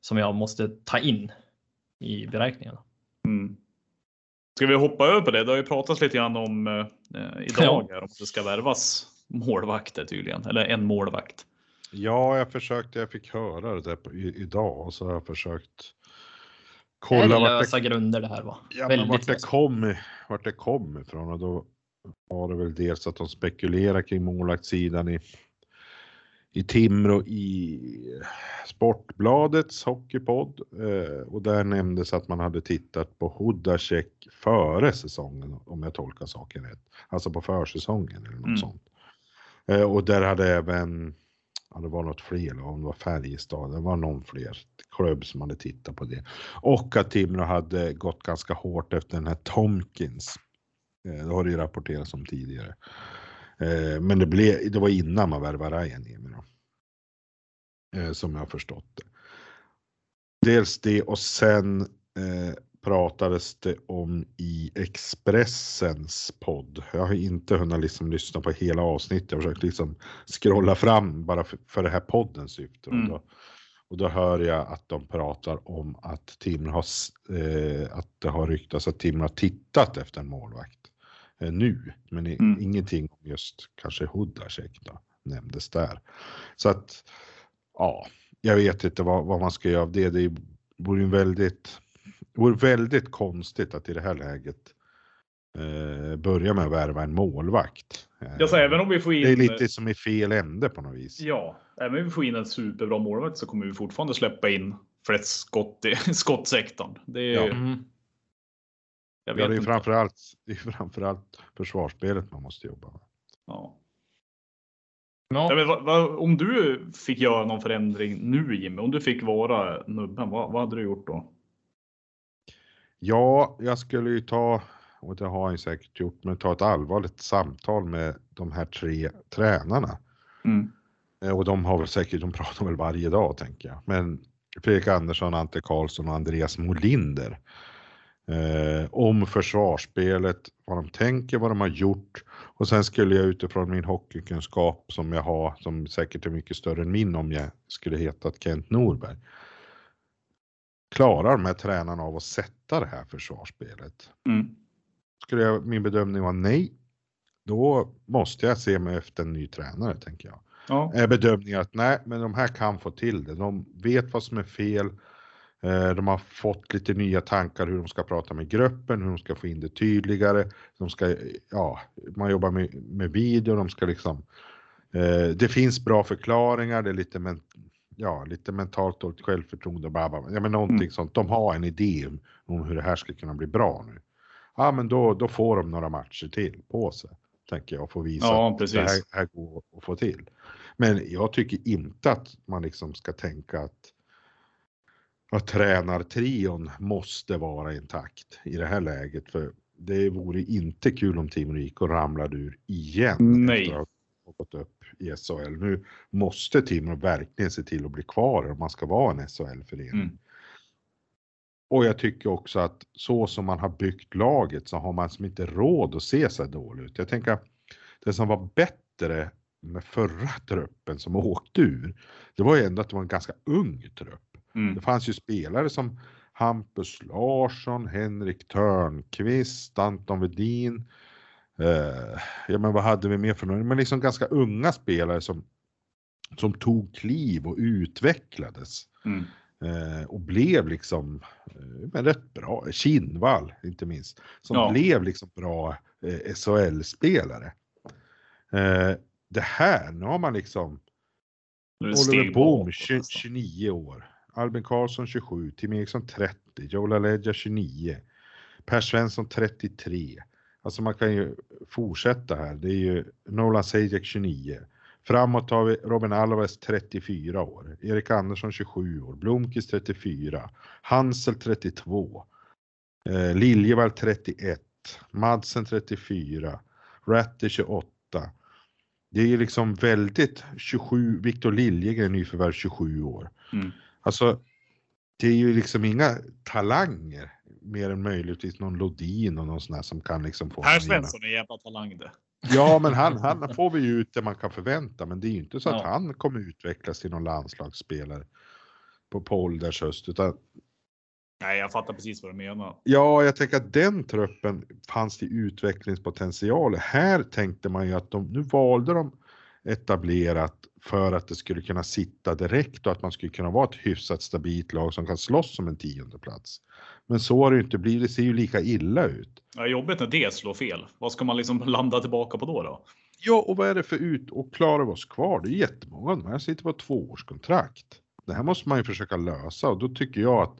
Som jag måste ta in i beräkningarna. Ska vi hoppa över på det? Det har ju pratats lite grann om eh, idag här, om det ska värvas målvakter tydligen, eller en målvakt. Ja, jag försökte, jag fick höra det där på, i, idag och så har jag försökt Det är kolla vart lösa det, grunder det här va? ja, men vart det, kom, vart det kom ifrån och då var det väl dels att de spekulerar kring målvaktssidan i, i Timrå i Sportbladets hockeypodd eh, och där nämndes att man hade tittat på Hudacek före säsongen om jag tolkar saken rätt. Alltså på försäsongen eller något Mm. sånt. Eh, och där hade även, ja det var något fler, om det var Färjestad, det var någon fler klubb som hade tittat på det. Och att Timrå hade gått ganska hårt efter den här Tomkins. Eh, det har det ju rapporterats om tidigare. Eh, men det, blev, det var innan man värvade Rajaniemi då. Eh, som jag har förstått det. Dels det och sen eh, pratades det om i Expressens podd. Jag har inte hunnit liksom lyssna på hela avsnittet. Jag har försökt liksom scrolla fram bara för, för det här poddens syfte. Mm. Och, då, Och då hör jag att de pratar om att Timrå har, eh, att det har ryktats att Timrå har tittat efter en målvakt nu, men Mm. ingenting om just kanske Hudacek då nämndes där. Så att ja, jag vet inte vad, vad man ska göra av det. Det vore ju väldigt, vore väldigt konstigt att i det här läget eh, börja med att värva en målvakt. Eh, Jag säger, även om vi får in... det är lite som i fel ände på något vis. Ja, även om vi får in en superbra målvakt så kommer vi fortfarande släppa in flest skott i (laughs) skottsektorn. Det är, Ja. Jag Ja, vet det är inte. framförallt, det är framförallt försvarsspelet man måste jobba med. Ja. Ja. Ja, men vad, vad, om du fick göra någon förändring nu Jimmy, om du fick vara nubben, vad, vad hade du gjort då? Ja, jag skulle ju ta, och det har jag säkert gjort, men ta ett allvarligt samtal med de här tre tränarna. Mm. Eh, Och de har väl säkert, de pratar väl varje dag tänker jag. Men Fredrik Andersson, Ante Karlsson och Andreas Molinder. Eh, om försvarsspelet, vad de tänker, vad de har gjort. Och sen skulle jag utifrån min hockeykunskap som jag har, som säkert är mycket större än min om jag skulle hetat Kent Norberg. Klarar de här tränarna av att sätta det här försvarsspelet? Mm. Skulle jag, min bedömning vara nej, då måste jag se mig efter en ny tränare tänker jag Ja. är bedömningen att nej, men de här kan få till det. De vet vad som är fel. Eh, De har fått lite nya tankar hur de ska prata med gruppen, hur de ska få in det tydligare. De ska, ja, man jobbar med, med video, de ska liksom. Eh, det finns bra förklaringar, det är lite, men, ja, lite mentalt dåligt självförtroende, bla, bla, ja, men någonting Mm. sånt. De har en idé om- hur det här ska kunna bli bra nu. Ja, men då, då får de några matcher till på sig, tänker jag, och få visa Ja, att det här, här går att få till. Men jag tycker inte att man liksom ska tänka att, att tränartrion måste vara intakt i det här läget. För det vore inte kul om Team Rico ramlade ur igen. Nej. Efter att ha gått upp i SHL. Nu måste Timrå verkligen se till att bli kvar om man ska vara en SHL-förening. Mm. Och jag tycker också att så som man har byggt laget så har man som inte råd att se så här dåligt ut. Jag tänker att det som var bättre med förra truppen som (laughs) åkte ur, det var ju ändå att det var en ganska ung trupp. Mm. Det fanns ju spelare som Hampus Larsson, Henrik Törnqvist, Anton Wedin. Eh, ja men vad hade vi mer för några? Men liksom ganska unga spelare som, som tog kliv och utvecklades. Mm. Eh, och blev liksom eh, men rätt bra. Kinnvall inte minst. Som Ja. blev liksom bra eh, SHL-spelare. Eh, det här, nu har man liksom Oliver nästan. 29 år. Albin Karlsson 27, Tim Eriksson 30, Joel Aledja 29, Per Svensson 33. Alltså man kan ju fortsätta här. Det är ju Nolan Sajek 29. Framåt har vi Robin Alvarez 34 år, Erik Andersson 27 år, Blomqvist 34, Hansel 32, eh, Liljevall 31, Madsen 34, Ratti 28. Det är ju liksom väldigt 27, Victor Liljegren nyförvärv 27 år. Mm. Alltså, det är ju liksom inga talanger mer än möjligtvis någon Lodin och någon sån här som kan liksom få en Svensson är jävla talang det. Ja, men han, han får vi ju ut det man kan förvänta, men det är ju inte så att Ja. han kommer utvecklas till någon landslagsspelare på, på ålderns höst, utan Nej, jag fattar precis vad du menar. ja, jag tänker att den truppen fanns det utvecklingspotential. Här tänkte man ju att de, nu valde de etablerat för att det skulle kunna sitta direkt och att man skulle kunna vara ett hyfsat stabilt lag som kan slåss om en tionde plats. Men så har det ju inte blivit. Det ser ju lika illa ut. Ja, jobbigt när det slår fel. Vad ska man liksom landa tillbaka på då? då? Ja, och vad är det för ut och klarar vi oss kvar? Det är jättemånga av de här sitter på tvåårskontrakt. Det här måste man ju försöka lösa och då tycker jag att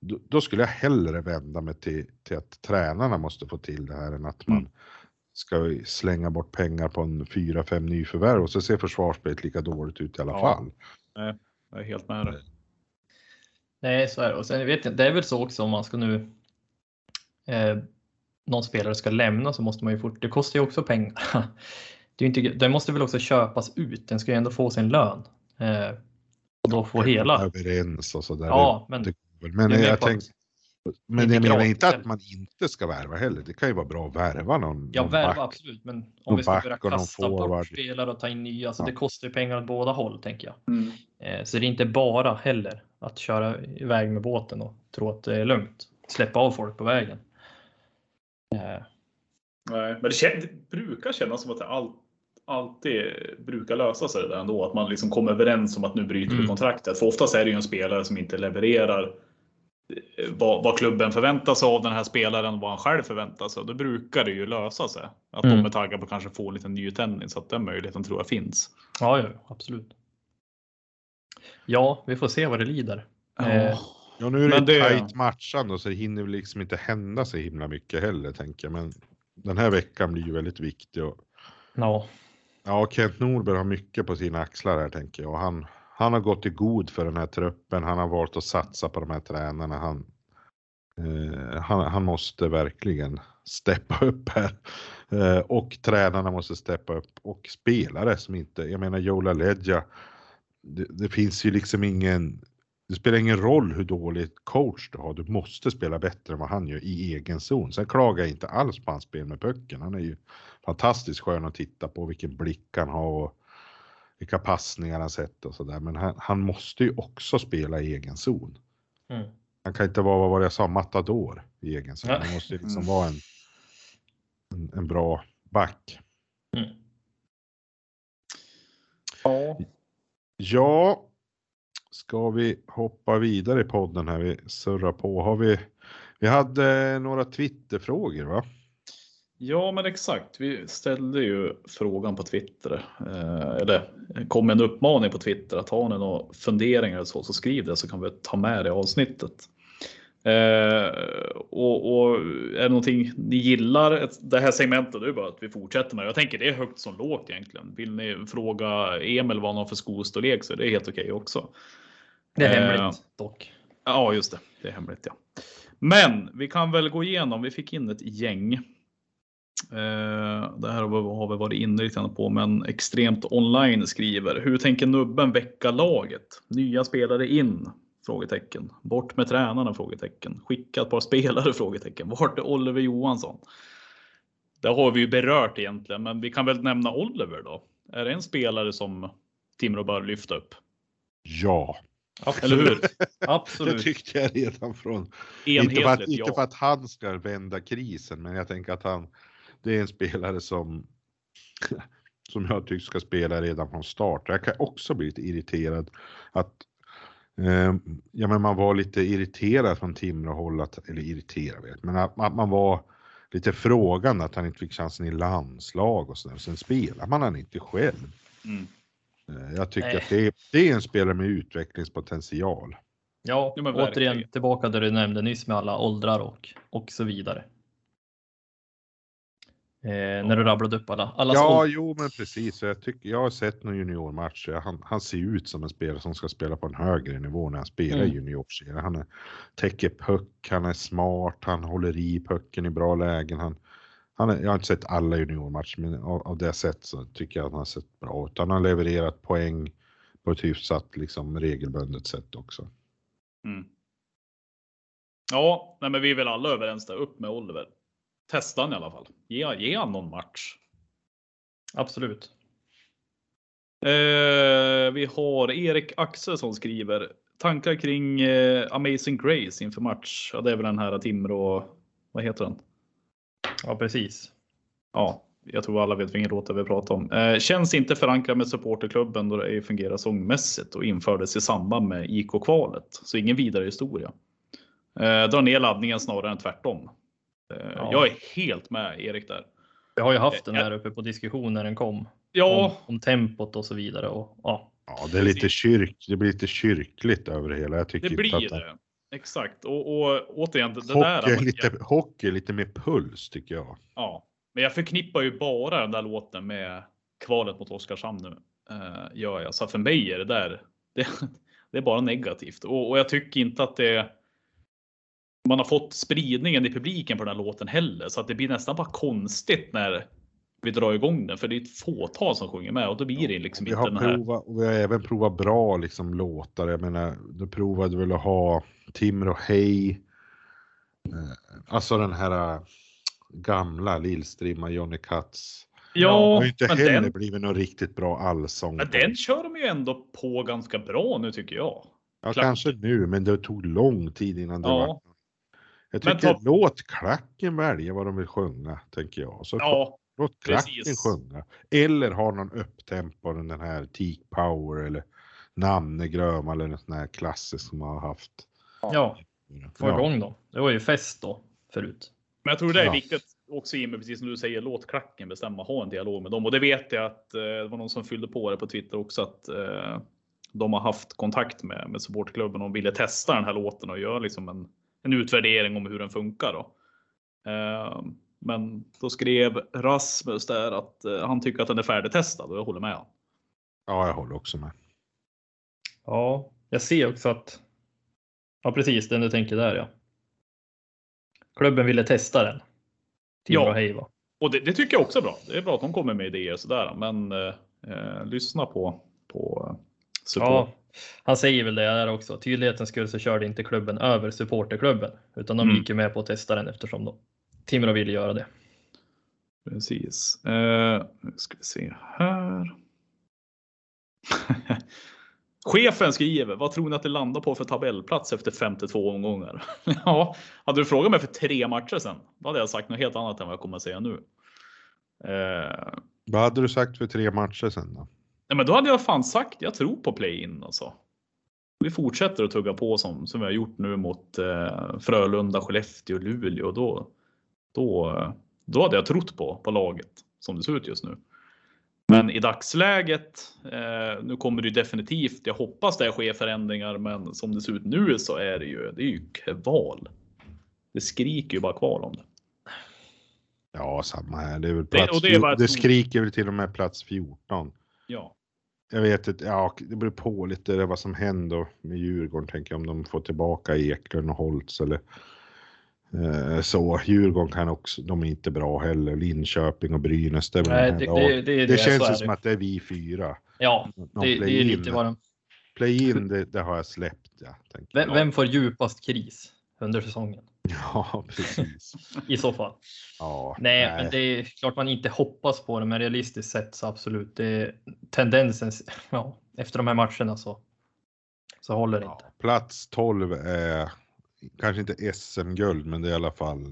då, då skulle jag hellre vända mig till, till att tränarna måste få till det här än att man Mm. Ska slänga bort pengar på en fyra, fem nyförvärv och så ser försvarsspelet lika dåligt ut i alla Ja. fall. Jag är helt med dig. Nej, så är det. Och sen vet jag, det är väl så också om man ska nu eh, någon spelare ska lämna så måste man ju fort, det kostar ju också pengar. (laughs) Det är inte, den måste väl också köpas ut, den ska ju ändå få sin lön. Eh, och då få hela. Överens och sådär. Ja, men det, det, men jag jag tänkte, Men jag menar inte att man inte ska värva heller. Det kan ju vara bra att värva någon, Ja, någon värva back. absolut, men om vi ska börja kasta bort spelare och ta in nya, så Ja. det kostar ju pengar åt båda håll tänker jag. Mm. Eh, Så det är inte bara heller att köra iväg med båten och tro att det är lugnt. Släppa av folk på vägen. Eh, Nej, men det, kän- det brukar kännas som att det all, alltid brukar lösa sig det där ändå. Att man liksom kommer överens om att nu bryter vi Mm. kontraktet. För oftast är det ju en spelare som inte levererar vad, vad klubben förväntar sig av den här spelaren, vad han själv förväntar sig. Då brukar det ju lösa sig. Att Mm. de är taggade på att kanske få en liten nytändning. Så att den möjligheten tror jag finns. Ja, ja, absolut. Ja, vi får se vad det lider. Eh, Ja, nu är det, det- tajt matchande så det hinner liksom inte hända så himla mycket heller tänker jag. Men den här veckan blir ju väldigt viktig. Och, Ja, ja, Kent Norberg har mycket på sina axlar här tänker jag. Och han, han har gått i god för den här truppen. Han har valt att satsa på de här tränarna. Han, eh, han, han måste verkligen steppa upp här. Eh, och tränarna måste steppa upp. Och spelare som inte, jag menar Jola Ledja. Det, det finns ju liksom ingen det spelar ingen roll hur dålig coach du har, du måste spela bättre än vad han gör i egen zon. Sen klagar jag inte alls på hans spel med pucken. Han är ju fantastiskt skön att titta på, vilken blick han har och vilka passningar han sätter och sådär. Men han, han måste ju också spela i egen zon. mm. Han kan inte vara, vad var det jag sa, matador i egen zon. Ja. Han måste ju liksom Mm. vara en, en, en bra back. Mm. Ja. Ja, ska vi hoppa vidare i podden här? Vi surrar på. Har vi, vi hade några Twitterfrågor va? Ja, men exakt. Vi ställde ju frågan på Twitter. Eh, eller kom en uppmaning på Twitter att har ni några funderingar eller så, så skriv det så kan vi ta med det i avsnittet. Eh, och, och är det någonting ni gillar ett- det här segmentet, då är det bara att vi fortsätter med det. Jag tänker det är högt som lågt egentligen. Vill ni fråga Emil vad han har för skostorlek så är det helt okej också. Det är Eh, hemligt dock. Ja, just det. Det är hemligt ja. Men vi kan väl gå igenom. Vi fick in ett gäng. Eh, det här har vi- varit inne lite på, men extremt online skriver. Hur tänker nubben väcka laget? Nya spelare in? Frågetecken. Bort med tränarna? Frågetecken. Skicka ett par spelare? (laughs) Frågetecken. Vart är Oliver Johansson? Det har vi ju berört egentligen, men vi kan väl nämna Oliver då. Är det en spelare som Timrå bör lyfta upp? Ja, Eller hur? (laughs) det Absolut. tyckte jag redan från Inte för, att, Enhetligt inte ja. för att han ska vända krisen, men jag tänker att han, det är en spelare som, (laughs) som jag tycker ska spela redan från start. Jag kan också bli lite irriterad att, eh, ja men man var lite irriterad från Timrå-håll, att- eller irriterad vet men att, att man var lite frågande att han inte fick chansen i landslag och sådär. Sen spelar man han inte själv. Mm. Eh, Jag tycker Nej. att det är, det är en spelare med utvecklingspotential. Ja, återigen tillbaka där du nämnde nyss med alla åldrar och, och så vidare. Eh, när du rabblade upp alla. alla Ja, jo, men precis. Jag, tycker, jag har sett några juniormatcher. Han, han ser ut som en spelare som ska spela på en högre nivå när han spelar Mm. i juniorserien. Han är, täcker puck, han är smart, han håller i pucken i bra lägen. Han, han är, jag har inte sett alla juniormatcher, men av, av det sätt så tycker jag att han har sett bra ut. Han har levererat poäng på ett hyfsat liksom, regelbundet sätt också. Mm. Ja, nej, men vi är väl alla överens där. Upp med Oliver. Testa han i alla fall. Ge, ge han någon match. Absolut. Eh, vi har Erik Axelsson skriver tankar kring eh, Amazing Grace inför match. Ja, det är väl den här Timrå. Vad heter den? Ja, precis. Ja, jag tror alla vet vilken låt vi pratar om. Eh, känns inte förankrad med supporterklubben då det ej fungerar sångmässigt och infördes i samband med IK-kvalet. Så ingen vidare historia. Eh, dra ner laddningen snarare än tvärtom. Eh, Ja. Jag är helt med Erik där. Vi har ju haft den Ja. där uppe på diskussion när den kom. Ja, Om, om tempot och så vidare. Och, ja. Ja, det är lite kyrk, det blir lite kyrkligt över det hela. Jag tycker det blir att han- det. Exakt. Och, och återigen, det, det Hockey, där. är lite, hockey är lite mer puls tycker jag. Ja, men jag förknippar ju bara den där låten med kvalet mot Oskarshamn nu. Uh, gör jag. Så för mig är det där. (laughs) Det, det är bara negativt och, och jag tycker inte att det. Man har fått spridningen i publiken på den här låten heller så att det blir nästan bara konstigt när vi drar igång den för det är ett fåtal som sjunger med och då blir det liksom Vi inte har, den här. provat, och vi har även provat bra liksom, låtar. Jag menar, du provade väl att ha Timrå Hej. Alltså den här äh, gamla Lillstrimma Johnny Katz. Ja, har ju inte men heller den, blivit någon riktigt bra allsång. men den kör de ju ändå på ganska bra nu tycker jag. ja, klack. kanske nu, men det tog lång tid innan det Ja. var. Jag Men tycker ta- låt klacken välja vad de vill sjunga, tänker jag. Så Ja, låt klacken precis. sjunga. Eller ha någon upptempo, den här Teak Power eller Namnegröm eller något sånt här klassiskt som man har haft. Ja, få Ja. igång dem. Det var ju fest då förut. Men jag tror det är Ja. viktigt också Jimmy, precis som du säger, låt klacken bestämma, ha en dialog med dem. Och det vet jag att eh, det var någon som fyllde på det på Twitter också att eh, de har haft kontakt med, med supportklubben och ville testa den här låten och göra liksom en, en utvärdering om hur den funkar. Då. Eh, men då skrev Rasmus där att eh, han tycker att den är färdigtestad och jag håller med. Ja, jag håller också med. Ja, jag ser också att. Ja, precis den du tänker där ja. Klubben ville testa den. Timrå Ja. Heiva. Och det, det tycker jag också är bra. Det är bra att de kommer med idéer och sådär, men eh, eh, lyssna på, på eh, support. Ja, han säger väl det där också. Tydlighetens skull så körde inte klubben över supporterklubben, utan de Mm. gick ju med på att testa den eftersom de Timrå ville göra det. Precis. Eh, nu ska vi se här. (laughs) Chefen skriver, vad tror ni att det landar på för tabellplats efter 52 omgångar? (laughs) ja, hade du frågat mig för tre matcher sedan, då hade jag sagt något helt annat än vad jag kommer att säga nu. Eh, Vad hade du sagt för tre matcher sedan då? Nej, men då hade jag fan sagt, jag tror på play-in alltså. Vi fortsätter att tugga på som, som vi har gjort nu mot eh, Frölunda, Skellefteå, Luleå. Då, då, eh, då hade jag trott på, på laget som det ser ut just nu. Men i dagsläget, eh, nu kommer det ju definitivt, jag hoppas det sker förändringar, men som det ser ut nu så är det ju, det är ju kval. Det skriker ju bara kval om det. Ja, samma här. Det, är väl Det- plats det det ord. skriker väl till och med plats 14. Ja, Jag vet inte, ja, det beror på lite vad som händer med Djurgården, tänker jag, om de får tillbaka Eklund och Holtz eller eh, så. Djurgården kan också, de är inte bra heller. Linköping och Brynäs, det Nej, de det, det, det, det, känns ju som att det är vi fyra. Ja, det, det är lite vad de... Play-in, det, har jag släppt, ja. Vem, vem får djupast kris under säsongen? (laughs) Ja, precis. I så fall. Ja, Nej, men det är klart man inte hoppas på det, men realistiskt sett så absolut. Det är tendensen, (laughs) ja, efter de här matcherna så, så håller det Ja, inte. plats 12 är kanske inte SM-guld, men det är i alla fall. eh,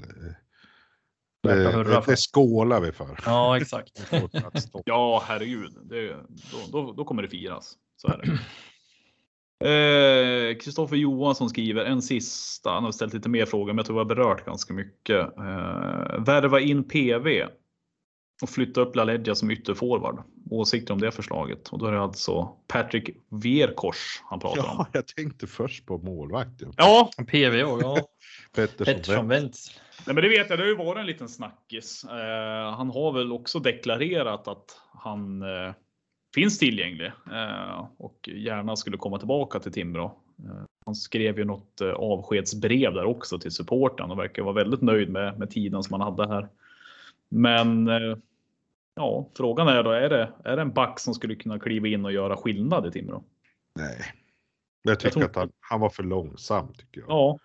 Det, det, det skålar vi för. Ja, exakt. (laughs) Vi får plats 12. ja herregud, det, då, då, då kommer det firas. Så är det. (clears throat) Eh, Kristoffer Johansson skriver en sista. Han har ställt lite mer frågor, men jag tror vi har berört ganska mycket. Eh, värva in PV och flytta upp LaLeggia som ytterforward. Åsikter om det förslaget? Och då är det alltså Patrick Verkors han pratar om. Ja, jag tänkte först på målvakten. Ja, PVO, ja. (laughs) Pettersson. Pettersson Wentz. Nej, men det vet jag. Det har ju varit en liten snackis. Eh, han har väl också deklarerat att han eh, finns tillgänglig eh, och gärna skulle komma tillbaka till Timrå. Eh, han skrev ju något eh, avskedsbrev där också till supporten och verkar vara väldigt nöjd med, med tiden som han hade här. Men ja, frågan är då, är det, är det en back som skulle kunna kliva in och göra skillnad i Timrå? Nej. Jag tycker tror- att han, han var för långsam tycker jag. Ja,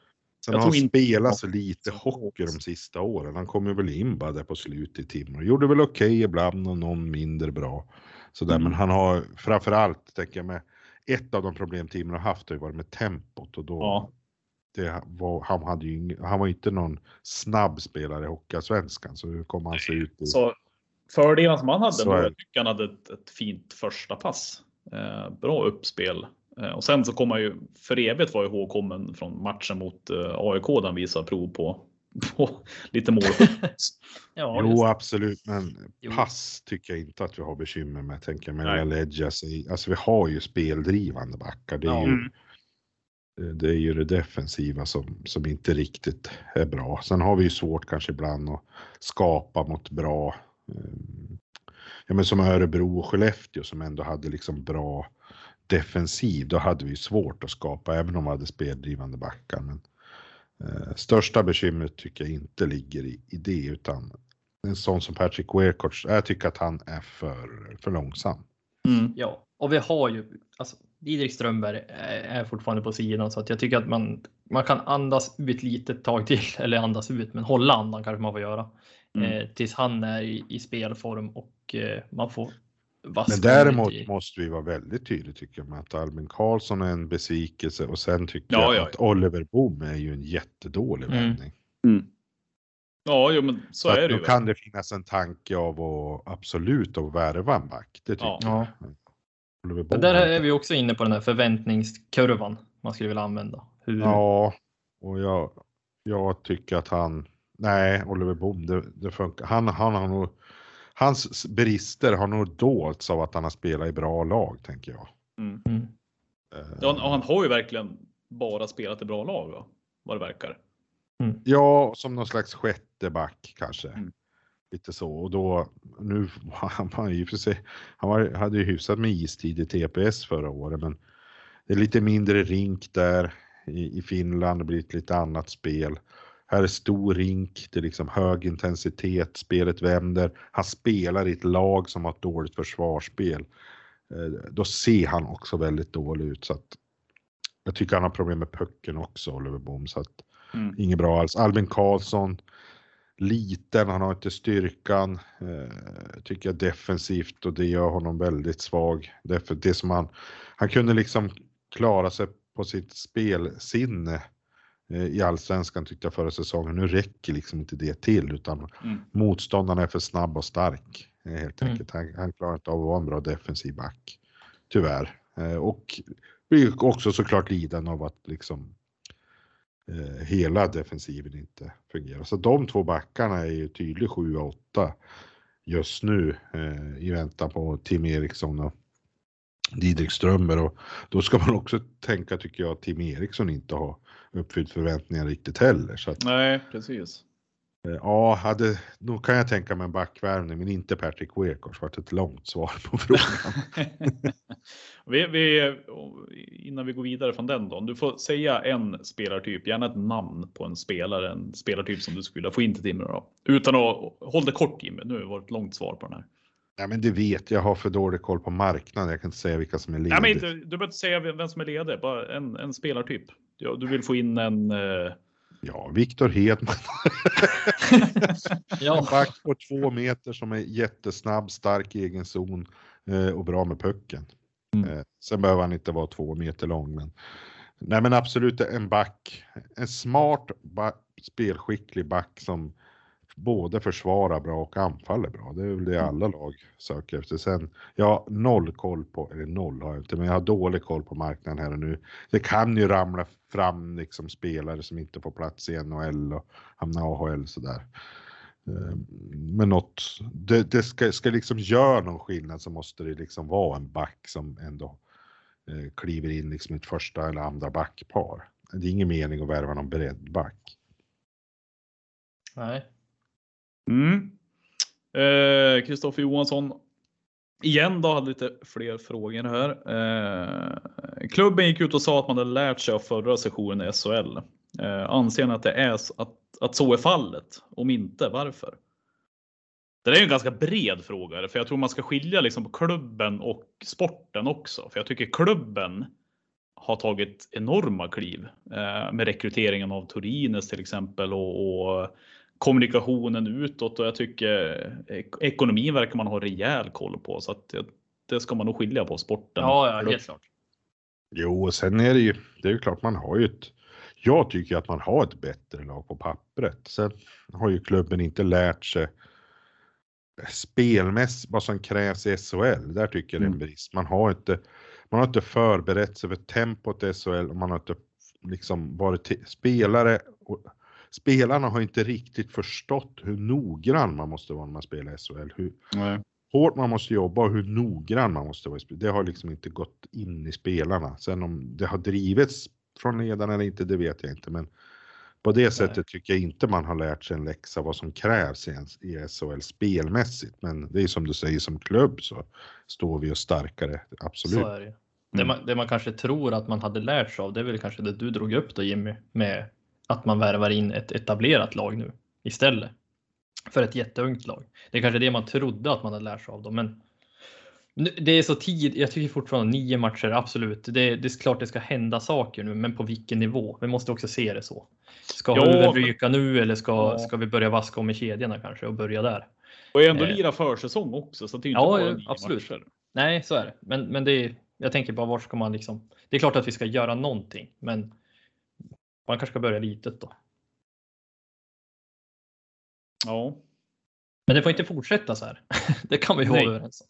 Sen jag har han tror inte- spelat så lite hockey de sista åren. Han kom ju väl in bara där på slutet i Timrå. Gjorde väl okej ibland och någon mindre bra. Sådär, Mm. men han har framförallt, tänker jag med, ett av de problem Timrå har haft har ju varit med tempot och då ja, var, han, hade ju han var inte någon snabb spelare i Hockeyallsvenskan så hur kommer han se ut i? Så fördelen som han hade, det. jag tycker han hade ett, ett fint första pass. Eh, bra uppspel. Eh, och sen så kommer han ju för evigt vara ihågkommen från matchen mot eh, AIK där han visar prov på, på lite mål. (laughs) Ja, Jo just. absolut, men Jo. pass tycker jag inte att vi har bekymmer med. Tänker jag med Nej. LaLeggia. Alltså vi har ju speldrivande backar. Det är, Ja. ju, Mm. det är ju det defensiva som, som inte riktigt är bra. Sen har vi ju svårt kanske ibland att skapa mot bra, eh, ja men som Örebro och Skellefteå som ändå hade liksom bra defensiv. Då hade vi svårt att skapa även om vi hade speldrivande backar. Men, eh, största bekymret tycker jag inte ligger i, i det utan en sån som Patrick Weirkoch, jag tycker att han är för, för långsam. Mm. Ja, och vi har ju, alltså, Didrik Strömberg är fortfarande på sidan så att jag tycker att man, man kan andas ut lite ett tag till, (laughs) eller andas ut, men hålla andan kanske man får göra. Mm. Eh, tills han är i, i spelform och eh, man får Men däremot i- måste vi vara väldigt tydliga tycker jag med att Albin Karlsson är en besvikelse och sen tycker Ja, jag ja, att Oliver Boom är ju en jättedålig Mm. värvning. Ja, jo, men så, att är det då ju. kan det finnas en tanke av att absolut att värva en back. Det tycker Ja. jag. Ja. Boom där är vi också inne på den här förväntningskurvan man skulle vilja använda. Hur, Ja, och jag, jag tycker att han, nej, Oliver Boom, det, det funkar. Han, han har nog, hans brister har nog dolts av att han har spelat i bra lag, tänker jag. Mm. Mm. Eh, Ja, och han har ju verkligen bara spelat i bra lag, va? vad det verkar. Ja, som någon slags sjätte back kanske. Mm. Lite så och då nu (laughs) han var ju för sig. Han var, hade ju hyfsat med istid i TPS förra året, men det är lite mindre rink där i, i Finland. Det blir ett lite annat spel. Här är stor rink, det är liksom hög intensitet, spelet vänder. Han spelar i ett lag som har ett dåligt försvarsspel. Eh, Då ser han också väldigt dålig ut så att jag tycker han har problem med pucken också, Oliver Boom, så att Mm. Inget bra alls. Albin Karlsson, liten, han har inte styrkan. Eh, tycker jag defensivt och det gör honom väldigt svag. Därför det som han, han kunde liksom klara sig på sitt spelsinne i allsvenskan tyckte jag förra säsongen. Nu räcker liksom inte det till utan Mm. motståndaren är för snabb och stark. eh, Helt Mm. enkelt. Han, han klarar inte av att vara en bra defensiv back. Tyvärr. Eh, och blir också såklart lidande av att liksom eh, hela defensiven inte fungerar. Så de två backarna är ju tydligt 7 och 8 just nu eh, i väntan på Tim Eriksson och Didrik Strömberg och då ska man också tänka tycker jag att Tim Eriksson inte har uppfyllt förväntningarna riktigt heller. Så att, Nej, precis. eh, ja, hade, nog kan jag tänka mig en backvärvning men inte Patrick Weghorst vart ett långt svar på (laughs) frågan. (laughs) vi, vi, innan vi går vidare från den då. Du får säga en spelartyp, gärna ett namn på en spelare, en spelartyp som du skulle vilja få in till Timrå. Då. Utan att, håll det kort Jimmy, nu har det ett långt svar på den här. Nej men det vet jag, har för dålig koll på marknaden. Jag kan inte säga vilka som är lediga. Men du behöver inte säga vem som är ledig, bara en, en spelartyp. Ja, du vill få in en... Eh, Ja, Viktor Hedman. (laughs) En Ja, back på två meter som är jättesnabb, stark i egen zon eh, och bra med pucken. Mm. Eh, sen behöver han inte vara två meter lång, men nej, men absolut en back, en smart back, spelskicklig back som både försvarar bra och anfaller bra. Det är väl det alla lag söker efter. Sen, jag har noll koll på, eller noll har jag inte, men jag har dålig koll på marknaden här och nu. Det kan ju ramla fram liksom spelare som inte får plats i NHL och hamna i AHL sådär. Eh, Men något, det, det ska, ska liksom göra någon skillnad så måste det liksom vara en back som ändå eh, kliver in liksom ett första eller andra backpar. Det är ingen mening att värva någon breddback. nej. Mm. Eh, Johansson. Igen då, hade lite fler frågor här. Eh, klubben gick ut och sa att man hade lärt sig av förra sessionen i SHL. Eh, anser ni att det är så, att, att så är fallet? Om inte, varför? Det är ju en ganska bred fråga, för jag tror man ska skilja liksom på klubben och sporten också. För jag tycker klubben har tagit enorma kliv eh, med rekryteringen av Torines till exempel och, och kommunikationen utåt och jag tycker ek ekonomin verkar man ha rejäl koll på så att det, det ska man nog skilja på sporten. Ja, ja, helt klart. Jo, och sen är det ju, det är ju klart man har ju ett, jag tycker att man har ett bättre lag på pappret. Sen har ju klubben inte lärt sig spelmässigt vad som krävs i SHL. Där tycker jag det är en Mm. brist. Man har inte, man har inte förberett sig för tempot i SHL och man har inte liksom varit spelare och spelarna har inte riktigt förstått hur noggrann man måste vara när man spelar i SHL. Hur, Nej. hårt man måste jobba och hur noggrann man måste vara. Det har liksom inte gått in i spelarna. Sen om det har drivits från ledarna eller inte, det vet jag inte. Men på det sättet tycker jag inte man har lärt sig en läxa vad som krävs i, SHL spelmässigt. Men det är som du säger, som klubb så står vi ju starkare, absolut. Så är det. ju. Det, man, det man kanske tror att man hade lärt sig av, det är väl kanske det du drog upp då Jimmy, med att man värvar in ett etablerat lag nu istället för ett jätteungt lag. Det är kanske det man trodde att man hade lärt sig av då, men Det är så tid. Jag tycker fortfarande nio matcher, absolut. Det, det är klart det ska hända saker nu, men på vilken nivå? Vi måste också se det så. Ska Ja, huvudet men- ryka nu eller ska, Ja. ska vi börja vaska om i kedjorna kanske och börja där? Och ändå Eh. lira försäsong också, så det är inte Ja, bara nio absolut. matcher. Nej, så är det. Men, men det är, jag tänker bara var ska man liksom? Det är klart att vi ska göra någonting, men man kanske ska börja litet då. Ja. Men det får inte fortsätta så här. (laughs) Det kan vi ju vara överens om.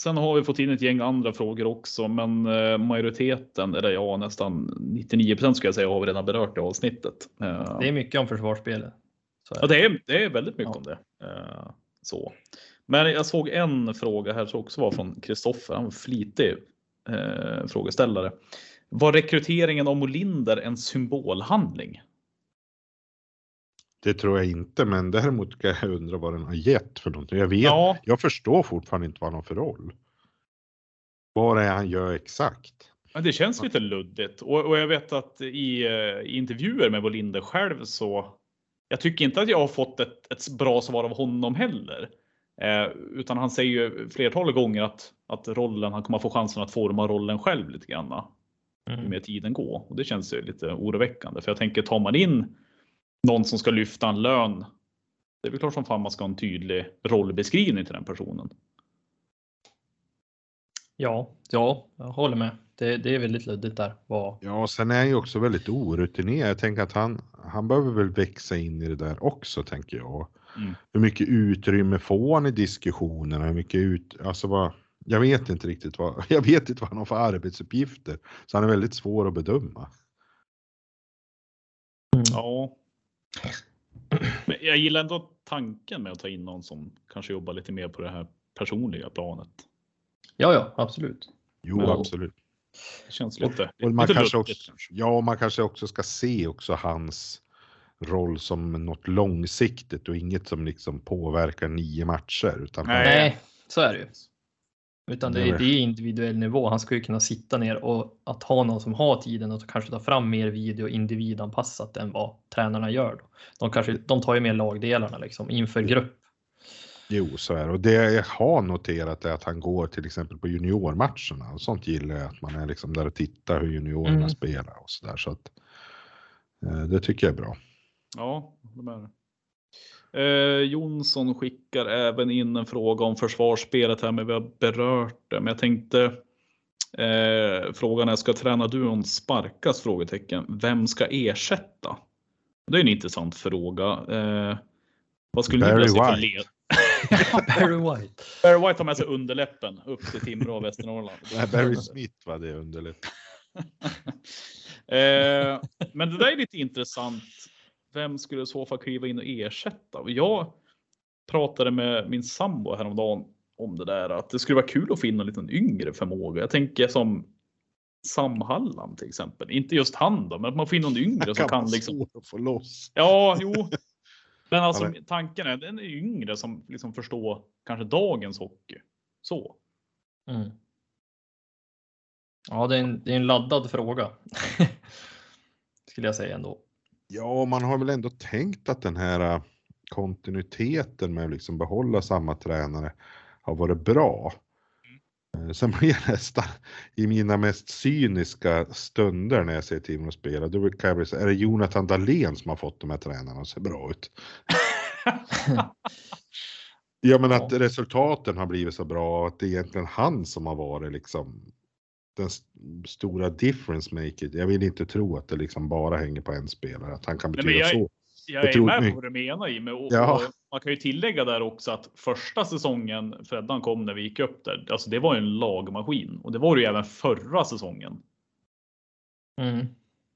Sen har vi fått in ett gäng andra frågor också, men eh, majoriteten, eller ja, nästan 99% skulle jag säga, har vi redan berört i avsnittet. Eh, Det är mycket om försvarsspelet. Så är Ja, det. är, det är väldigt mycket Ja. om det. Eh, så. Men jag såg en fråga här som också var från Kristoffer, han var en flitig frågeställare. Var rekryteringen av Molinder en symbolhandling? Det tror jag inte, men däremot kan jag undra vad den har gett för någonting. Jag vet, Ja, jag förstår fortfarande inte vad han har för roll. Vad det är han gör exakt. det känns lite luddigt och, och jag vet att i, eh, i intervjuer med Molinder själv så jag tycker inte att jag har fått ett, ett bra svar av honom heller. Eh, utan han säger ju flertalet gånger att, att rollen, han kommer få chansen att forma rollen själv lite grann. Ju Mm. mer tiden går. Och det känns ju lite oroväckande. För jag tänker, tar man in någon som ska lyfta en lön. Det är väl klart som fan man ska ha en tydlig rollbeskrivning till den personen. Ja, ja, jag håller med. Det, det är väldigt luddigt där. Vad, Ja, och sen är han ju också väldigt orutinerad. Jag tänker att han, han behöver väl växa in i det där också, tänker jag. Mm. Hur mycket utrymme får han i diskussionerna? Hur mycket ut, alltså vad, jag vet inte riktigt vad, (laughs) jag vet inte vad han har för arbetsuppgifter. Så han är väldigt svår att bedöma. Ja. Men jag gillar ändå tanken med att ta in någon som kanske jobbar lite mer på det här personliga planet. Ja, ja, absolut. Jo, Men- absolut. Det känns lite, Och man lite kanske också, kanske. ja, man kanske också ska se också hans roll som något långsiktigt och inget som liksom påverkar nio matcher. Utan Nej. Nej, så är det ju. Utan det, Det är det individuell nivå. Han ska ju kunna sitta ner och att ha någon som har tiden och kanske ta fram mer video individanpassat än vad tränarna gör. Då. De, kanske, de tar ju mer lagdelarna liksom inför grupp. Jo, så är det. Och det jag har noterat är att han går till exempel på juniormatcherna och sånt gillar jag. Att man är liksom där och tittar hur juniorerna Mm. spelar och så där. Så att eh, det tycker jag är bra. Ja, de är det. Eh, Jonsson skickar även in en fråga om försvarsspelet här, men vi har berört det. Men jag tänkte eh, frågan är, ska tränarduon sparkas? Frågetecken. Vem ska ersätta? Det är en intressant fråga. Eh, vad skulle Barry ni vilja se för White. led? (laughs) Barry White. Barry White har med sig underläppen upp till Timrå och Västernorrland. Nej, Barry Smith var det underligt. (laughs) Eh, men det där är lite intressant. Vem skulle i så fall kliva in och ersätta? Och jag pratade med min sambo häromdagen om det där att det skulle vara kul att få in en liten yngre förmåga. Jag tänker som Sam Hallam till exempel. Inte just han då, men att man får in någon yngre som (laughs) kan liksom. få loss. Ja, jo. (laughs) Men alltså tanken är den är yngre som liksom förstår kanske dagens hockey. Så. Mm. Ja, det är, en, det är en laddad fråga. (laughs) Skulle jag säga ändå. Ja, man har väl ändå tänkt att den här äh, kontinuiteten med att liksom behålla samma tränare har varit bra. Eh, Sen blir jag nästan i mina mest cyniska stunder när jag ser Timrå spela, då kan jag bli så är det Jonathan Dahlén som har fått de här tränarna att se bra ut? (laughs) Ja, men att resultaten har blivit så bra och att det är egentligen han som har varit liksom den st- stora difference maker. Jag vill inte tro att det liksom bara hänger på en spelare, att han kan Nej, betyda men jag- så. Jag Jag är med på vad du menar Jimmy. Och, Ja. och man kan ju tillägga där också att första säsongen Freddan kom när vi gick upp där. Alltså det var ju en lagmaskin och det var det ju även förra säsongen. Mm.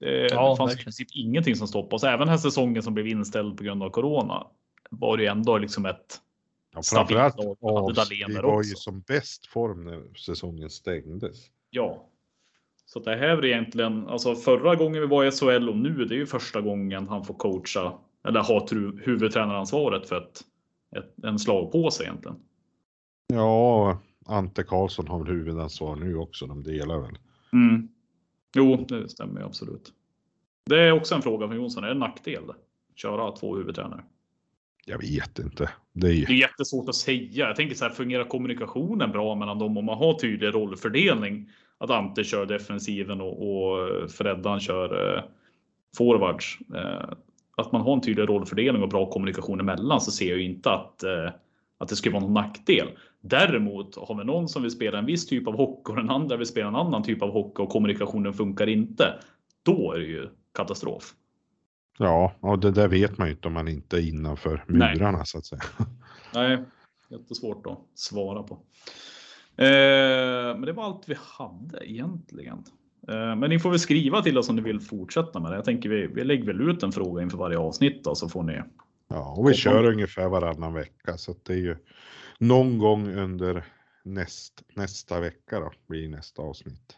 Det Ja, fanns i princip ingenting som stoppade oss. Även den här säsongen som blev inställd på grund av corona var det ju ändå liksom ett Ja, stabilt framförallt lag. Vi var också. ju som bäst form när säsongen stängdes. Ja. Så det här är egentligen alltså förra gången vi var i SHL och nu det är ju första gången han får coacha eller ha huvudtränaransvaret för ett, ett, en slagpåse egentligen. Ja, Ante Karlsson har väl huvudansvar nu också, de delar väl. Mm. Jo, det stämmer ju absolut. Det är också en fråga från Jonsson. Är det en nackdel? Köra två huvudtränare? Jag vet inte. Det är, Det är jättesvårt att säga. Jag tänker så här, fungerar kommunikationen bra mellan dem om man har tydlig rollfördelning? Att Ante kör defensiven och, och Freddan kör eh, forwards. Eh, att man har en tydlig rollfördelning och bra kommunikation emellan så ser jag ju inte att, eh, att det skulle vara någon nackdel. Däremot har vi någon som vill spela en viss typ av hockey och den andra vill spela en annan typ av hockey och kommunikationen funkar inte. Då är det ju katastrof ja, och det där vet man ju inte om man inte är innanför Nej. murarna så att säga. (laughs) Nej, jättesvårt att svara på. Eh, men det var allt vi hade egentligen. Eh, men ni får väl skriva till oss om ni vill fortsätta med det. Jag tänker vi, vi lägger väl ut en fråga inför varje avsnitt då, så får ni. Ja, och vi kör ungefär varannan vecka så att det är ju någon gång under näst, nästa vecka då blir nästa avsnitt.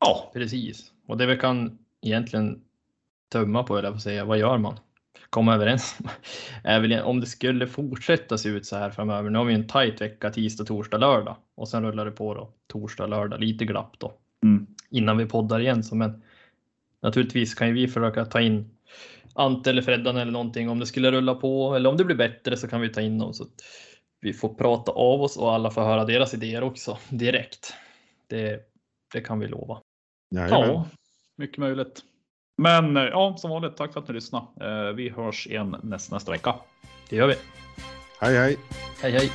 Ja, Precis. Och det vi kan egentligen tumma på, eller vad säga, vad gör man? Komma överens (laughs) väl om det skulle fortsätta se ut så här framöver. Nu har vi en tajt vecka, tisdag, torsdag, lördag och sen rullar det på då torsdag, lördag, lite glapp då mm. innan vi poddar igen. Så men naturligtvis kan ju vi försöka ta in Ante eller Freddan eller någonting om det skulle rulla på eller om det blir bättre så kan vi ta in dem så att vi får prata av oss och alla får höra deras idéer också direkt. Det, det kan vi lova. Jajamän. ja, mycket möjligt. Men eh, ja, som vanligt, tack för att ni lyssnade. Eh, vi hörs igen nästa, nästa vecka. Det gör vi. Hej hej! Hej hej!